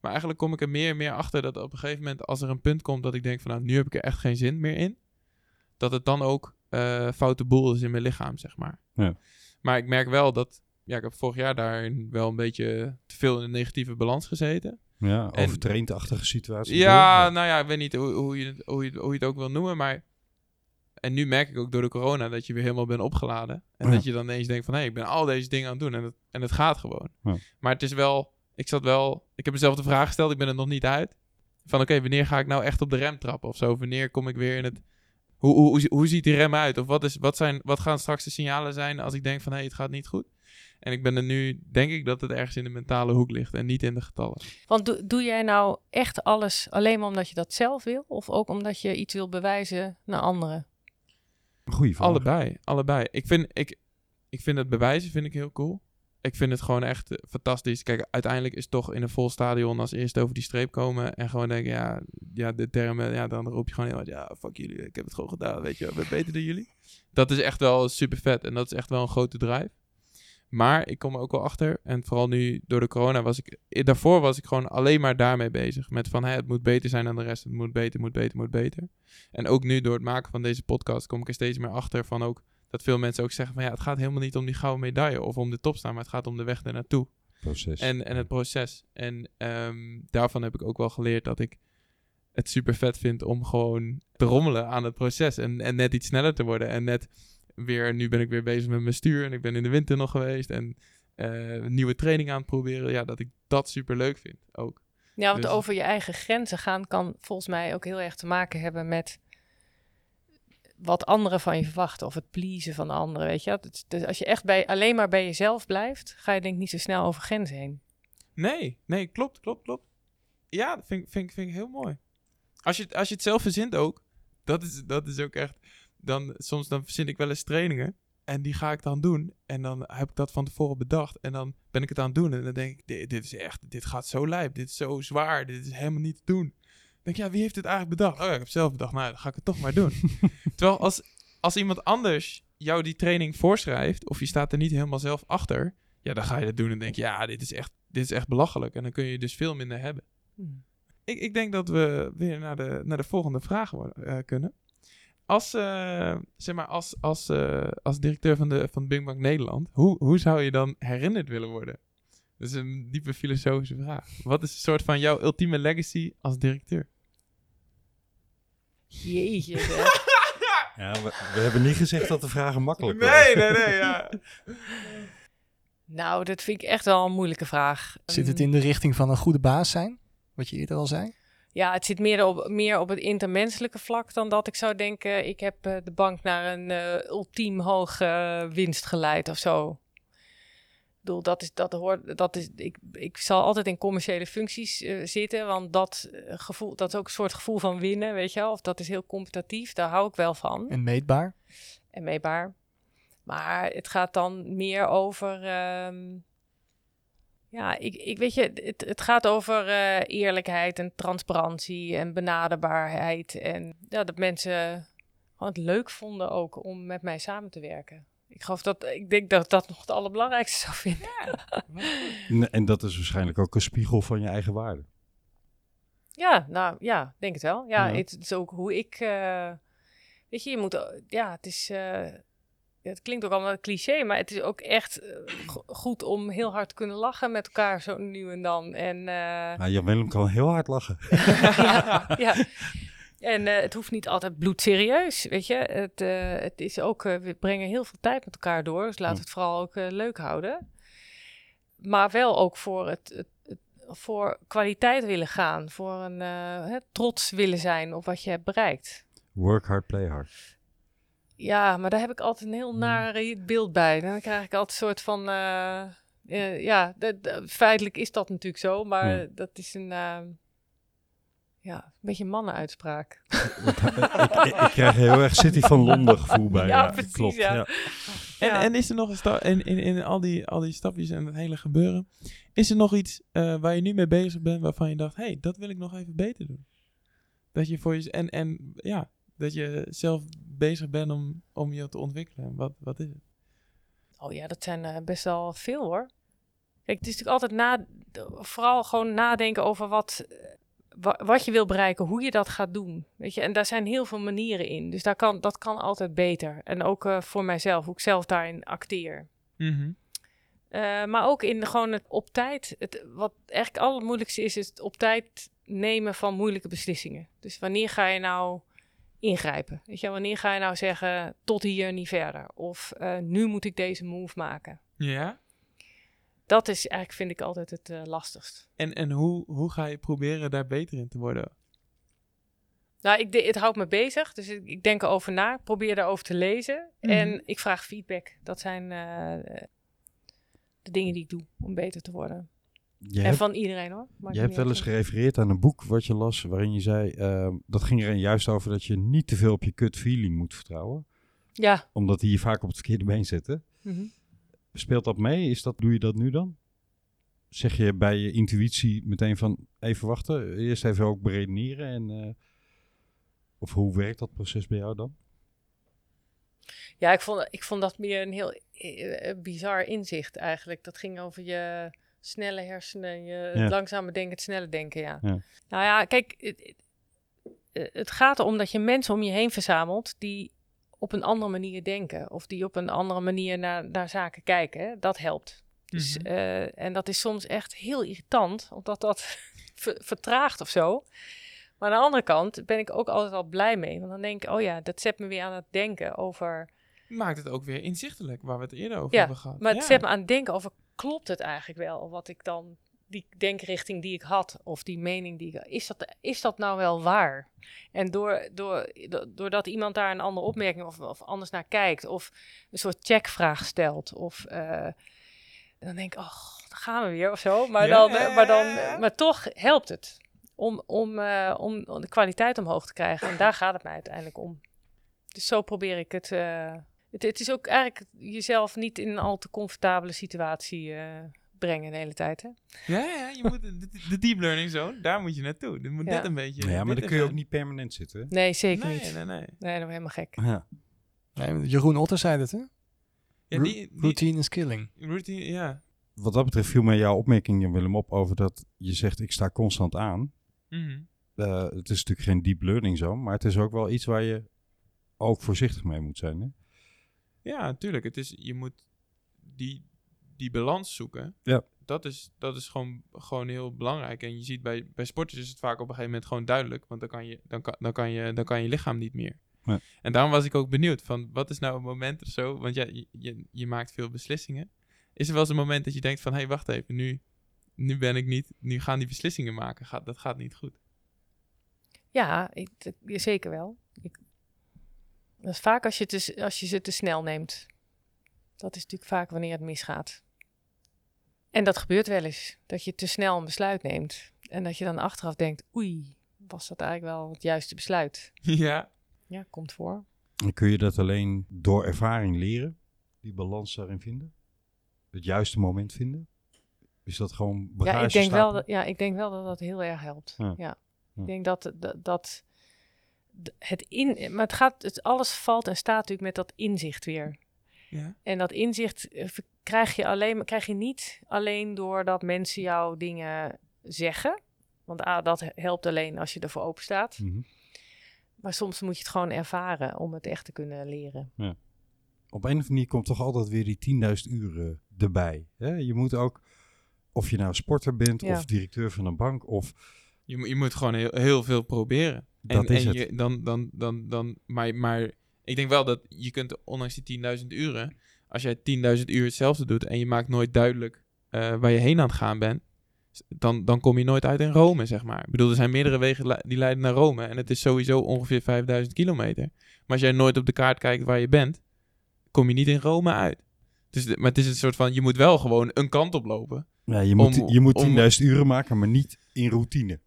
Maar eigenlijk kom ik er meer en meer achter dat op een gegeven moment, als er een punt komt dat ik denk van nou, nu heb ik er echt geen zin meer in, dat het dan ook eh, foute boel is in mijn lichaam, zeg maar. Ja. Maar ik merk wel dat, ja, ik heb vorig jaar daarin wel een beetje te veel in een negatieve balans gezeten. Ja, overtraindachtige situatie. Ja, nou ja, ik weet niet hoe, hoe, je, het- hoe, je, hoe je het ook wil noemen, maar... En nu merk ik ook door de corona dat je weer helemaal bent opgeladen. En Ja. dat je dan ineens denkt van, hé, ik ben al deze dingen aan het doen en het, en het gaat gewoon. Ja. Maar het is wel, ik zat wel, ik heb mezelf de vraag gesteld, ik ben er nog niet uit. Van oké, wanneer ga ik nou echt op de rem trappen of zo? Wanneer kom ik weer in het... Hoe, hoe, hoe, hoe ziet die rem uit? Of wat, is, wat, zijn, wat gaan straks de signalen zijn als ik denk van, hé, het gaat niet goed? En ik ben er nu, denk ik dat het ergens in de mentale hoek ligt en niet in de getallen. Want doe, doe jij nou echt alles alleen maar omdat je dat zelf wil? Of ook omdat je iets wil bewijzen naar anderen? Goeie vraag. Allebei, allebei. Ik vind, ik, ik vind het bewijzen vind ik heel cool. Ik vind het gewoon echt eh, fantastisch. Kijk, uiteindelijk is toch in een vol stadion als eerste over die streep komen en gewoon denken, ja, ja, de termen, ja, dan roep je gewoon heel hard, ja, fuck jullie, ik heb het gewoon gedaan, weet je, we beter dan jullie. Dat is echt wel super vet en dat is echt wel een grote drive. Maar ik kom er ook wel achter, en vooral nu door de corona was ik, eh, daarvoor was ik gewoon alleen maar daarmee bezig. Met van, hè, het moet beter zijn dan de rest, het moet beter, moet beter, moet beter. En ook nu door het maken van deze podcast kom ik er steeds meer achter van ook, dat veel mensen ook zeggen van, ja, het gaat helemaal niet om die gouden medaille of om de top staan, maar het gaat om de weg ernaartoe. Proces. En, en het proces. En ehm, daarvan heb ik ook wel geleerd dat ik het super vet vind om gewoon te rommelen aan het proces. En, en net iets sneller te worden. En net weer, nu ben ik weer bezig met mijn stuur. En ik ben in de winter nog geweest. En eh, nieuwe training aan het proberen. Ja, dat ik dat super leuk vind ook. Ja, want Dus- over je eigen grenzen gaan kan volgens mij ook heel erg te maken hebben met wat anderen van je verwachten of het pleasen van anderen, weet je. Dus, dus als je echt bij, alleen maar bij jezelf blijft, ga je denk ik niet zo snel over grenzen heen. Nee, nee, klopt, klopt, klopt. Ja, dat vind, ik- vind, vind ik heel mooi. Als je, het- als je het zelf verzint ook, dat is, dat is ook echt... Dan, soms dan verzin ik wel eens trainingen en die ga ik dan doen. En dan heb ik dat van tevoren bedacht en dan ben ik het aan het doen. En dan denk ik, dit, dit is echt, dit gaat zo lijp, dit is zo zwaar, dit is helemaal niet te doen. Dan denk ik, ja, wie heeft dit eigenlijk bedacht? Oh ja, ik heb zelf bedacht, nou, dan ga ik het toch maar doen. [LAUGHS] Terwijl als, als iemand anders jou die training voorschrijft, of je staat er niet helemaal zelf achter, ja, dan ga je dat doen en denk je, ja, dit is echt, dit is echt belachelijk. En dan kun je dus veel minder hebben. Ik, ik denk dat we weer naar de, naar de volgende vraag eh, kunnen. Als, eh, zeg maar, als, als, eh, als directeur van de, van Big Bang Nederland, hoe, hoe zou je dan herinnerd willen worden? Dat is een diepe filosofische vraag. Wat is een soort van jouw ultieme legacy als directeur? Jeetje. [LAUGHS] Ja, we, we hebben niet gezegd dat de vragen makkelijk waren. nee, nee, ja. [LAUGHS] nou, dat vind ik echt wel een moeilijke vraag. Zit het Ehm, in de richting van een goede baas zijn? Wat je eerder al zei? Ja, het zit meer op, meer op het intermenselijke vlak dan dat ik zou denken... ik heb eh, de bank naar een eh, ultiem hoge eh, winst geleid of zo. Ik bedoel, dat is, dat hoort, dat is, ik, ik zal altijd in commerciële functies zitten, want dat, gevoel, dat is ook een soort gevoel van winnen, weet je wel. Of dat is heel competitief, daar hou ik wel van En meetbaar? en meebaar. Maar het gaat dan meer over. ehm, ja, ik, ik weet je, het, het gaat over eh, eerlijkheid en transparantie en benaderbaarheid. En ja, dat mensen gewoon het leuk vonden ook om met mij samen te werken. Ik geloof dat, ik denk dat dat nog het allerbelangrijkste zou vinden. [LAUGHS] En- En dat is waarschijnlijk ook een spiegel van je eigen waarde. Ja, nou ja, denk het wel. Ja, Ja. het is ook hoe ik. eh, weet je, je moet. Ja, het is. eh, het klinkt ook allemaal cliché, maar het is ook echt eh, go- goed om heel hard te kunnen lachen met elkaar zo nu en dan. En eh, [LAUGHS] Nou, Jan Willem kan heel hard lachen. [LAUGHS] ja, ja. En eh, het hoeft niet altijd bloedserieus, weet je. Het, het is ook, we brengen heel veel tijd met elkaar door, dus laten we het vooral ook leuk houden. Maar wel ook voor het, het, het- voor kwaliteit willen gaan, voor een hè, trots willen zijn op wat je hebt bereikt. Work hard, play hard. Ja, maar daar heb ik altijd een heel naar eh, beeld bij. Dan krijg ik altijd een soort van. eh, eh, ja, feitelijk is dat natuurlijk zo, maar Ja. dat is een. eh, ja, een beetje een mannenuitspraak. [LAUGHS] ik, ik, ik krijg heel erg City van Londen gevoel bij. Ja, precies, Klopt, ja. ja. En, Ja. en is er nog een stap, in, in, in al, die, al die stapjes en het hele gebeuren, is er nog iets eh, waar je nu mee bezig bent waarvan je dacht, hé, hey, dat wil ik nog even beter doen? Dat je voor je, en, en ja, dat je zelf bezig bent om, om je te ontwikkelen. Wat, wat is het? Oh ja, dat zijn eh, best wel veel hoor. Kijk, het is natuurlijk altijd na, vooral gewoon nadenken over wat, eh, wa- wat je wil bereiken, hoe je dat gaat doen. Weet je, en daar zijn heel veel manieren in. Dus daar kan, dat kan altijd beter. En ook eh, voor mijzelf, hoe ik zelf daarin acteer. Eh, maar ook in gewoon het op tijd. Het, wat eigenlijk het allermoeilijkste is, is het op tijd nemen van moeilijke beslissingen. Dus wanneer ga je nou ingrijpen? Weet je, wanneer ga je nou zeggen tot hier niet verder? Of eh, nu moet ik deze move maken. Ja? Dat is eigenlijk, vind ik altijd het eh, lastigst. En, en hoe, hoe ga je proberen daar beter in te worden? Nou, ik, de- het houdt me bezig, dus ik, ik denk erover na, probeer daarover te lezen Mhm. en ik vraag feedback. Dat zijn, eh, de dingen die ik doe om beter te worden. Je en hebt, van iedereen hoor. Maakt je hebt wel eens gerefereerd aan een boek wat je las, waarin je zei, ehm, dat ging er juist over dat je niet te veel op je gut feeling moet vertrouwen, Ja. omdat die je vaak op het verkeerde been zetten. mhm. Speelt dat mee? Is dat, doe je dat nu dan? Zeg je bij je intuïtie meteen van even wachten, eerst even ook beredeneren en eh, of hoe werkt dat proces bij jou dan? Ja, ik vond, ik vond dat meer een heel eh, eh, bizar inzicht eigenlijk. Dat ging over je snelle hersenen, je Ja. het langzame denken, het snelle denken, ja. Ja. Nou ja, kijk, het, gaat erom dat je mensen om je heen verzamelt die op een andere manier denken. Of die op een andere manier naar, naar zaken kijken. Hè. Dat helpt. Dus, Mhm. eh, en dat is soms echt heel irritant, omdat dat [LAUGHS] ver- vertraagt of zo. Maar aan de andere kant ben ik ook altijd al blij mee. Want dan denk ik, oh ja, dat zet me weer aan het denken over Maakt het ook weer inzichtelijk, waar we het eerder over Ja, hebben gehad. Maar het Ja. zet me aan het denken over, klopt het eigenlijk wel wat ik dan, die denkrichting die ik had, of die mening die ik is dat, is dat nou wel waar? En door, door, do- doordat iemand daar een andere opmerking of, of anders naar kijkt, of een soort checkvraag stelt, of eh, dan denk ik, oh, dan gaan we weer of zo. Maar, Ja, dan, maar, dan, maar toch helpt het om, om, eh, om de kwaliteit omhoog te krijgen. En daar gaat het mij uiteindelijk om. Dus zo probeer ik het. eh, het, het is ook eigenlijk jezelf niet in een al te comfortabele situatie eh, brengen de hele tijd. Hè? Ja, ja, je moet de, de deep learning zone, daar moet je naartoe. Dit moet Ja. dit een beetje. Ja, maar dan kun je ook niet permanent zitten. hè? Nee, zeker Nee, niet. nee, nee. Nee, dat wordt helemaal gek. Ja. Nee, Jeroen Otter zei het, hè? Ja, die, die, Routine is killing. routine, ja. Wat dat betreft viel mij jouw opmerking, Jan Willem, op over dat je zegt ik sta constant aan. Mhm. Eh, het is natuurlijk geen deep learning zone, maar het is ook wel iets waar je ook voorzichtig mee moet zijn. Hè? Ja, natuurlijk. Het is, je moet die, die balans zoeken. Ja. Dat is, dat is gewoon, gewoon heel belangrijk. En je ziet bij, bij sporters is het vaak op een gegeven moment gewoon duidelijk. Want dan kan je, dan kan, dan kan je, dan kan je lichaam niet meer. Nee. En daarom was ik ook benieuwd van wat is nou een moment of zo. Want ja, je, je, je maakt veel beslissingen. Is er wel eens een moment dat je denkt van hé, hey, wacht even, nu, nu ben ik niet, nu gaan die beslissingen maken. Gaat, dat gaat niet goed. Ja, ik, zeker wel. Ik, dat is vaak als je, te, als je ze te snel neemt. Dat is natuurlijk vaak wanneer het misgaat. En dat gebeurt wel eens. Dat je te snel een besluit neemt. En dat je dan achteraf denkt, oei, was dat eigenlijk wel het juiste besluit? [LAUGHS] ja. Ja, komt voor. En kun je dat alleen door ervaring leren, die balans daarin vinden? Het juiste moment vinden? Is dat gewoon bagage Ja ik, denk wel dat, ja, ik denk wel dat dat heel erg helpt. Ja. Ja. Ja. Ik denk dat, dat, dat het in, maar het gaat, het alles valt en staat natuurlijk met dat inzicht weer. ja. En dat inzicht eh, krijg je, alleen, krijg je niet alleen doordat mensen jou dingen zeggen. Want A, dat helpt alleen als je ervoor open staat. Mhm. Maar soms moet je het gewoon ervaren om het echt te kunnen leren. Op een of andere manier komt toch altijd weer die 10.000 uren erbij. Hè? Je moet ook, of je nou sporter bent Ja. of directeur van een bank of... Je, moet- je moet gewoon heel, heel veel proberen. Dat en, is en het. Dan, dan, dan, dan, maar, maar ik denk wel dat je kunt, ondanks die 10.000 uren, als jij 10.000 uur hetzelfde doet en je maakt nooit duidelijk eh, waar je heen aan het gaan bent, dan, dan kom je nooit uit in Rome, zeg maar. Ik bedoel, er zijn meerdere wegen die leiden naar Rome en het is sowieso ongeveer 5000 kilometer. Maar als jij nooit op de kaart kijkt waar je bent, kom je niet in Rome uit. Dus, maar het is een soort van, je moet wel gewoon een kant op lopen. Ja, je moet, Om- je moet om- 10.000 uren maken, maar niet in routine.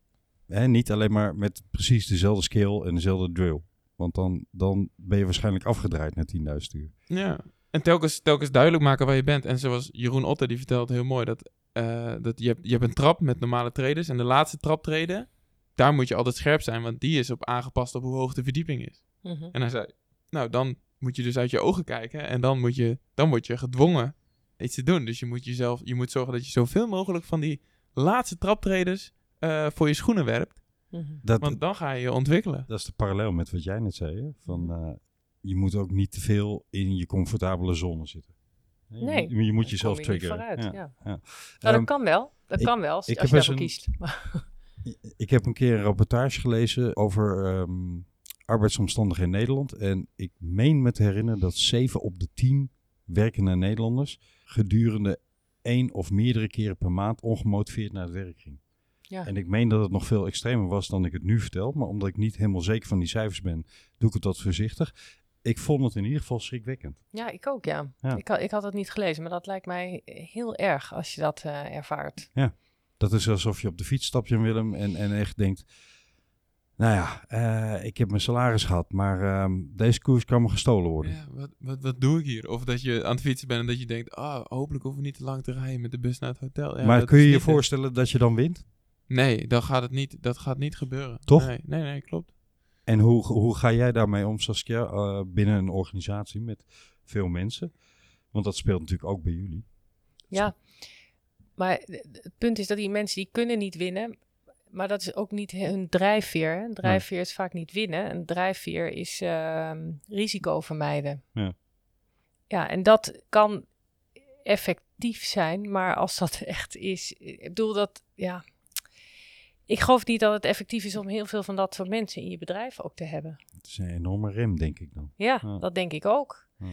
Hè? Niet alleen maar met precies dezelfde skill en dezelfde drill. Want dan, dan ben je waarschijnlijk afgedraaid na 10.000 uur. Ja. En telkens, telkens duidelijk maken waar je bent. En zoals Jeroen Otter, die vertelt heel mooi dat, eh, dat je, hebt, je hebt een trap met normale traders. En de laatste traptreden, daar moet je altijd scherp zijn, want die is op aangepast op hoe hoog de verdieping is. Mhm. En hij zei, nou dan moet je dus uit je ogen kijken en dan, moet je, dan word je gedwongen iets te doen. Dus je moet, jezelf, je moet zorgen dat je zoveel mogelijk van die laatste traptreders eh, voor je schoenen werpt. Mhm. Dat, Want dan ga je je ontwikkelen. dat is de parallel met wat jij net zei. Hè? Van, eh, je moet ook niet te veel in je comfortabele zone zitten. Je Nee, moet- je, moet jezelf je niet triggeren. vooruit, Ja. ja. Ja. Nou, Ehm, dat kan wel. Dat ik- kan wel, als, je daarvoor een- kiest. [LAUGHS] [LAUGHS] Ik heb een keer een rapportage gelezen over ehm, arbeidsomstandigheden in Nederland. En ik meen me te herinneren dat 7 op de 10 werkende Nederlanders gedurende één of meerdere keren per maand ongemotiveerd naar het werk ging. Ja. En ik meen dat het nog veel extremer was dan ik het nu vertel. Maar omdat ik niet helemaal zeker van die cijfers ben, doe ik het wat voorzichtig. ik vond het in ieder geval schrikwekkend. Ja, ik ook, ja. Ja. Ik, had, ik had het niet gelezen, maar dat lijkt mij heel erg als je dat eh, ervaart. Dat is alsof je op de fiets stapt, Jan Willem, en, en echt denkt... Nou ja, eh, ik heb mijn salaris gehad, maar ehm, deze koers kan me gestolen worden. Ja, wat, wat, wat doe ik hier? Of dat je aan het fietsen bent en dat je denkt, ah, hopelijk hoeven we niet te lang te rijden met de bus naar het hotel. Ja, maar kun je je voorstellen dat je dan wint? Nee, dan gaat het niet, dat gaat niet gebeuren. Toch? Nee, nee, nee klopt. En hoe, hoe ga jij daarmee om, Saskia, eh, binnen een organisatie met veel mensen? Want dat speelt natuurlijk ook bij jullie. Ja, maar het punt is dat die mensen die kunnen niet winnen, maar dat is ook niet hun drijfveer. hè. Een drijfveer is vaak niet winnen. Een drijfveer is ehm, risico vermijden. Ja. Ja, en dat kan effectief zijn, maar als dat [LAUGHS] echt is, ik bedoel dat, ja, ik geloof niet dat het effectief is om heel veel van dat soort mensen in je bedrijf ook te hebben. Het is een enorme rem, denk ik dan. Ja, Ja. dat denk ik ook. Ja.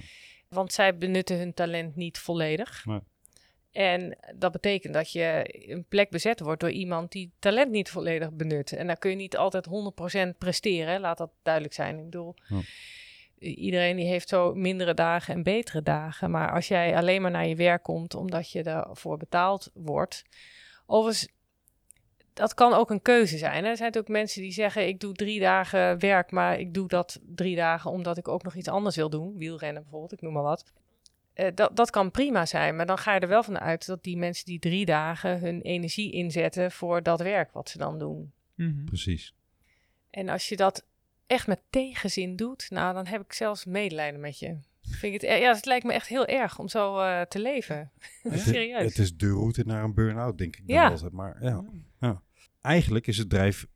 Want zij benutten hun talent niet volledig. Nee. En dat betekent dat je een plek bezet wordt door iemand die talent niet volledig benut. En dan kun je niet altijd 100% presteren, laat dat duidelijk zijn. Ik bedoel, Ja. iedereen die heeft zo mindere dagen en betere dagen. Maar als jij alleen maar naar je werk komt omdat je daarvoor betaald wordt. Overigens, dat kan ook een keuze zijn. Hè. Er zijn natuurlijk mensen die zeggen: Ik doe drie dagen werk, maar ik doe dat drie dagen omdat ik ook nog iets anders wil doen. Wielrennen bijvoorbeeld, ik noem maar wat. Eh, dat, dat kan prima zijn, maar dan ga je er wel van uit dat die mensen die drie dagen hun energie inzetten voor dat werk wat ze dan doen. Mhm. Precies. En als je dat echt met tegenzin doet, nou, dan heb ik zelfs medelijden met je. Vind ik het, ja, het lijkt me echt heel erg om zo eh, te leven. [LAUGHS] Serieus. het is de route naar een burn-out, denk ik dan Ja. altijd. Maar ja. Eigenlijk is het drijf,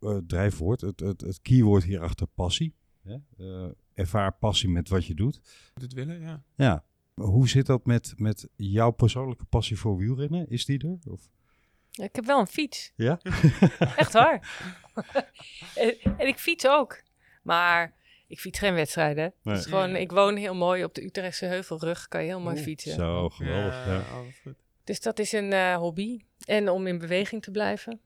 eh, drijfwoord, het, het, het keyword hierachter passie. Hè? Eh, ervaar passie met wat je doet. Moet het willen, ja. Ja. Hoe zit dat met, met jouw persoonlijke passie voor wielrennen? Is die er? Of? Ik heb wel een fiets. Ja? [LAUGHS] Echt waar. [LAUGHS] en, en ik fiets ook. Maar ik fiets geen wedstrijden. Nee. Is gewoon, ik woon heel mooi op de Utrechtse Heuvelrug. Kan je heel mooi Oeh, fietsen. Zo, geweldig. Ja. Ja. Dus dat is een eh, hobby. En om in beweging te blijven.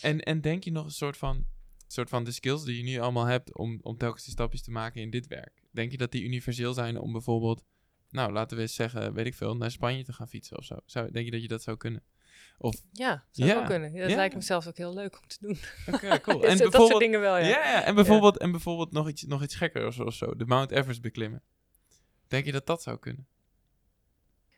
En, en denk je nog een soort van, soort van de skills die je nu allemaal hebt om, om telkens die stapjes te maken in dit werk? Denk je dat die universeel zijn om bijvoorbeeld, nou laten we eens zeggen, weet ik veel, naar Spanje te gaan fietsen of zo? Zou, denk je dat je dat zou kunnen? Of, Ja, zou Ja. wel kunnen. Dat Ja. lijkt me zelfs ook heel leuk om te doen. oké, cool. [LAUGHS] En dat soort dingen wel. Ja, en bijvoorbeeld, en bijvoorbeeld nog, iets, nog iets gekker of zo, of zo, de Mount Everest beklimmen. Denk je dat dat zou kunnen?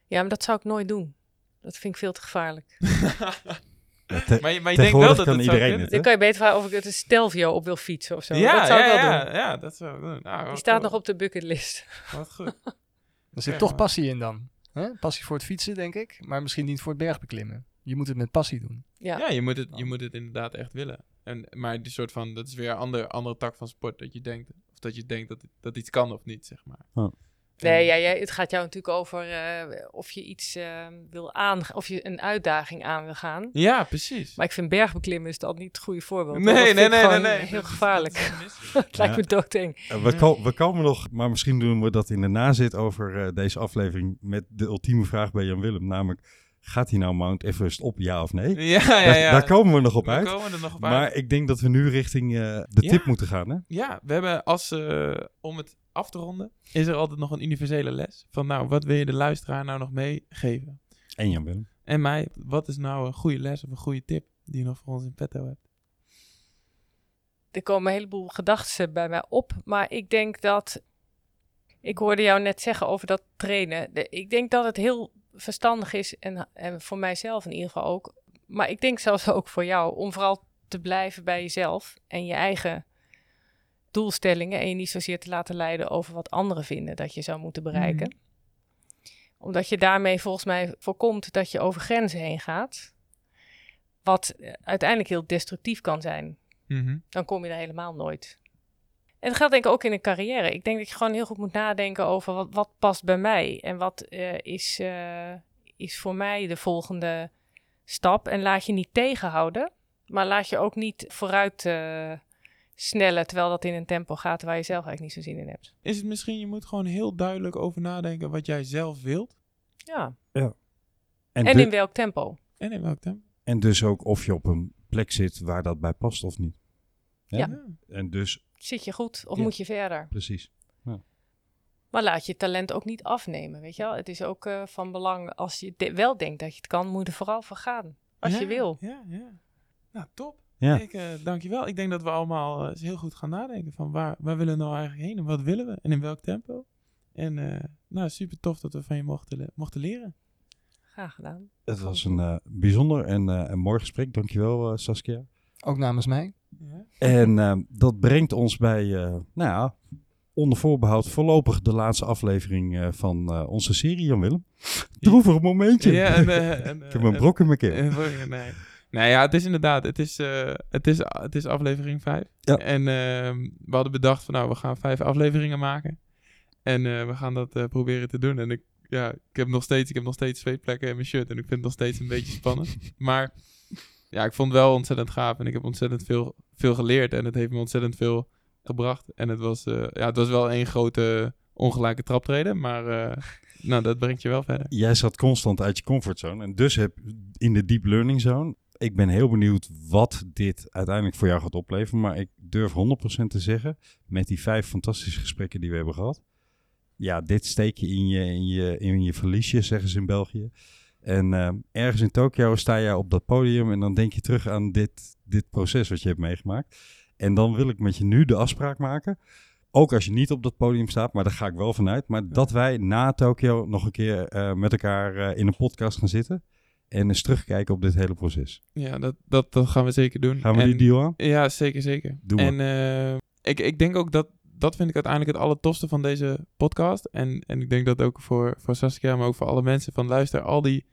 Ja, maar dat zou ik nooit doen. Dat vind ik veel te gevaarlijk. [LAUGHS] Ja, te- Maar je, maar je denkt wel dat kan het zou iedereen het, Dan kan je beter vragen of ik het een Stelvio op wil fietsen of zo. Ja, dat zou ja, ik wel ja, doen. ja, dat zou ik doen. Nou, Die staat nog op de bucketlist. [LAUGHS] Wat goed. [LAUGHS] Er zit Ja, toch maar- passie in dan. Hè? Passie voor het fietsen, denk ik. Maar misschien niet voor het bergbeklimmen. Je moet het met passie doen. Ja. Ja, je moet, het, je moet het inderdaad echt willen. En, maar die soort van, dat is weer een ander, andere tak van sport. Dat je denkt, of dat je denkt dat, dat iets kan of niet, zeg maar. Oh. Nee, ja, jij, het gaat jou natuurlijk over eh, of je iets eh, wil aan, of je een uitdaging aan wil gaan. Ja, precies. Maar ik vind bergbeklimmen is dat niet het goede voorbeeld. nee, nee, nee, nee. Heel gevaarlijk. het [LAUGHS] lijkt Ja. me doodeng. Eh, we, ko- we komen nog, maar misschien doen we dat in de nazit over eh, deze aflevering met de ultieme vraag bij Jan Willem. Namelijk, gaat hij nou Mount Everest op, ja of nee? Ja, ja, Daar, ja. daar komen we nog op We uit. komen er nog op uit. Maar ik denk dat we nu richting eh, de Ja. tip moeten gaan. Hè? Ja, we hebben als, eh, om het af te ronden, is er altijd nog een universele les. Van nou, wat wil je de luisteraar nou nog meegeven? En Jan Willem. En mij, wat is nou een goede les of een goede tip die je nog voor ons in petto hebt? Er komen een heleboel gedachten bij mij op. Maar ik denk dat. Ik hoorde jou net zeggen over dat trainen. De- ik denk dat het heel verstandig is. En, en voor mijzelf in ieder geval ook. Maar ik denk zelfs ook voor jou. Om vooral te blijven bij jezelf. En je eigen doelstellingen. En je niet zozeer te laten leiden over wat anderen vinden dat je zou moeten bereiken. Omdat je daarmee volgens mij voorkomt dat je over grenzen heen gaat. Wat eh, uiteindelijk heel destructief kan zijn Mhm. dan kom je er helemaal nooit. En dat geldt denk ik ook in een carrière. Ik denk dat je gewoon heel goed moet nadenken over wat, wat past bij mij. En wat eh, is, eh, is voor mij de volgende stap. En laat je niet tegenhouden. Maar laat je ook niet vooruit snellen. Terwijl dat in een tempo gaat waar je zelf eigenlijk niet zo zin in hebt. Is het misschien, je moet gewoon heel duidelijk over nadenken wat jij zelf wilt. Ja. En, En in welk tempo. En in welk tempo. en dus ook of je op een plek zit waar dat bij past of niet. Hè? Ja. En dus, Zit je goed of Ja. moet je verder? precies. Ja. Maar laat je talent ook niet afnemen, weet je wel. Het is ook eh, van belang, als je de- wel denkt dat je het kan, moet je er vooral voor gaan. Als Ja, je wil. Ja, ja. Nou, top. Ja. Ik, eh, dankjewel. Ik denk dat we allemaal eh, eens heel goed gaan nadenken van waar, waar willen we nou eigenlijk heen en wat willen we en in welk tempo. En eh, nou, super tof dat we van je mochten, le- mochten leren. Graag gedaan. Het was een eh, bijzonder en, eh, een mooi gesprek. Dankjewel, eh Saskia. Ook namens mij. Ja. En eh, dat brengt ons bij, eh, nou ja, onder voorbehoud voorlopig de laatste aflevering eh, van eh, onze serie, Jan Willem. Droevig momentje. Ja, en, eh, en, Ik heb een eh, brok in mijn keel. Eh, nee. Nou ja, het is inderdaad, het is, eh, het is, het is aflevering 5. Ja. En ehm, we hadden bedacht van nou, we gaan vijf afleveringen maken. En eh, we gaan dat eh, proberen te doen. En ik, ja, ik heb nog steeds, ik heb nog steeds zweetplekken in mijn shirt. En ik vind het nog steeds een beetje spannend. [LAUGHS] Maar ja, ik vond het wel ontzettend gaaf. En ik heb ontzettend veel, veel geleerd. En het heeft me ontzettend veel gebracht. En het was, eh, ja, het was wel één grote ongelijke traptreden. Maar eh, [LAUGHS] nou, dat brengt je wel verder. Jij zat constant uit je comfortzone en dus heb in de deep learning zone. Ik ben heel benieuwd wat dit uiteindelijk voor jou gaat opleveren. Maar ik durf 100% te zeggen, met die vijf fantastische gesprekken die we hebben gehad. Ja, dit steek je in je, in je, in je verliesje, zeggen ze in België. En eh, ergens in Tokio sta je op dat podium en dan denk je terug aan dit, dit proces wat je hebt meegemaakt. En dan wil ik met je nu de afspraak maken. Ook als je niet op dat podium staat, maar daar ga ik wel vanuit. Maar dat wij na Tokio nog een keer eh, met elkaar eh, in een podcast gaan zitten. En eens terugkijken op dit hele proces. Ja, dat, dat, dat gaan we zeker doen. Gaan we En- die deal aan? Ja, zeker, zeker. En eh, ik, ik denk ook dat, dat vind ik uiteindelijk het allertofste van deze podcast. En, en ik denk dat ook voor, voor Saskia, maar ook voor alle mensen van luister al die,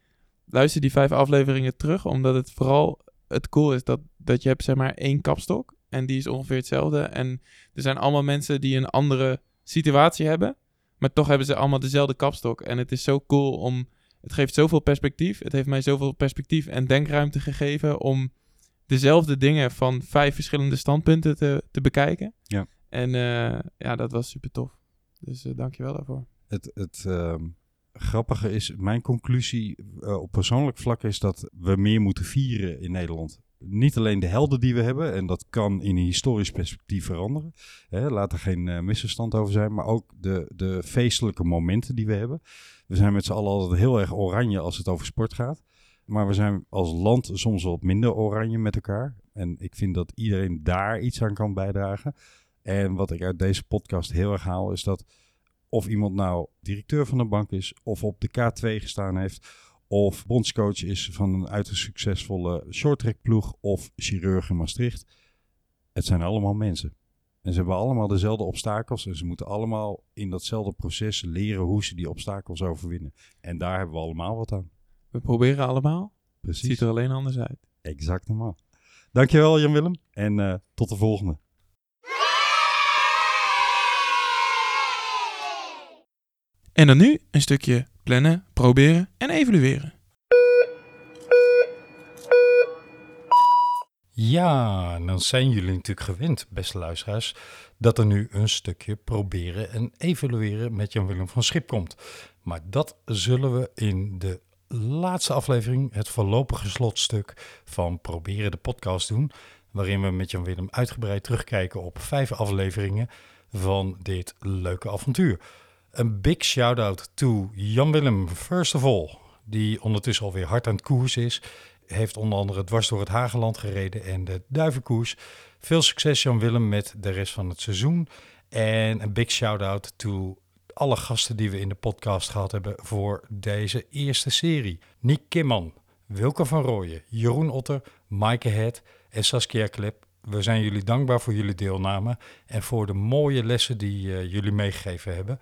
luister die vijf afleveringen terug. Omdat het vooral het cool is dat, dat je hebt zeg maar één kapstok. En die is ongeveer hetzelfde. En er zijn allemaal mensen die een andere situatie hebben. Maar toch hebben ze allemaal dezelfde kapstok. En het is zo cool om... Het geeft zoveel perspectief. Het heeft mij zoveel perspectief en denkruimte gegeven om dezelfde dingen van vijf verschillende standpunten te, te bekijken. Ja. En eh, ja, dat was super tof. Dus eh dankjewel daarvoor. Het, het ehm, grappige is, mijn conclusie eh, op persoonlijk vlak is dat we meer moeten vieren in Nederland. Niet alleen de helden die we hebben, en dat kan in een historisch perspectief veranderen. Hè, laat er geen misverstand over zijn, maar ook de, de feestelijke momenten die we hebben. We zijn met z'n allen altijd heel erg oranje als het over sport gaat. Maar we zijn als land soms wat minder oranje met elkaar. En ik vind dat iedereen daar iets aan kan bijdragen. En wat ik uit deze podcast heel erg haal, is dat of iemand nou directeur van een bank is, of op de K2 gestaan heeft, of bondscoach is van een uiterst succesvolle shorttrack ploeg, of chirurg in Maastricht. Het zijn allemaal mensen. En ze hebben allemaal dezelfde obstakels en ze moeten allemaal in datzelfde proces leren hoe ze die obstakels overwinnen. En daar hebben we allemaal wat aan. We proberen allemaal. Het Precies. ziet er alleen anders uit. Exact normaal. Dankjewel Jan-Willem en eh, tot de volgende. En dan nu een stukje plannen, proberen en evalueren. Ja, dan zijn jullie natuurlijk gewend, beste luisteraars, dat er nu een stukje proberen en evalueren met Jan-Willem van Schip komt. Maar dat zullen we in de laatste aflevering, het voorlopige slotstuk van Proberen de podcast doen, waarin we met Jan-Willem uitgebreid terugkijken op vijf afleveringen van dit leuke avontuur. Een big shout-out to Jan-Willem, first of all, die ondertussen alweer hard aan het koers is heeft onder andere dwars door het Hageland gereden en de Duivenkoers. Veel succes Jan-Willem met de rest van het seizoen. En een big shout-out to alle gasten die we in de podcast gehad hebben voor deze eerste serie. Nick Kimman, Wilke van Rooyen, Jeroen Otter, Maaike Het en Saskia Klep. We zijn jullie dankbaar voor jullie deelname en voor de mooie lessen die eh, jullie meegegeven hebben.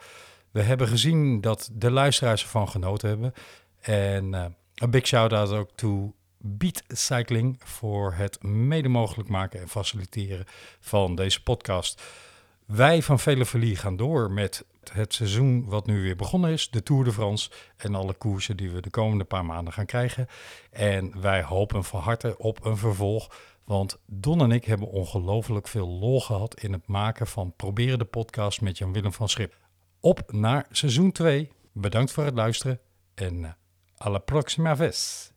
We hebben gezien dat de luisteraars ervan genoten hebben. En eh, een big shout-out ook to Beat Cycling voor het mede mogelijk maken en faciliteren van deze podcast. Wij van Vele gaan door met het seizoen wat nu weer begonnen is, de Tour de France en alle koersen die we de komende paar maanden gaan krijgen. En wij hopen van harte op een vervolg, want Don en ik hebben ongelooflijk veel lol gehad in het maken van Proberen de podcast met Jan-Willem van Schip. Op naar seizoen 2. Bedankt voor het luisteren en eh, à la próxima vez.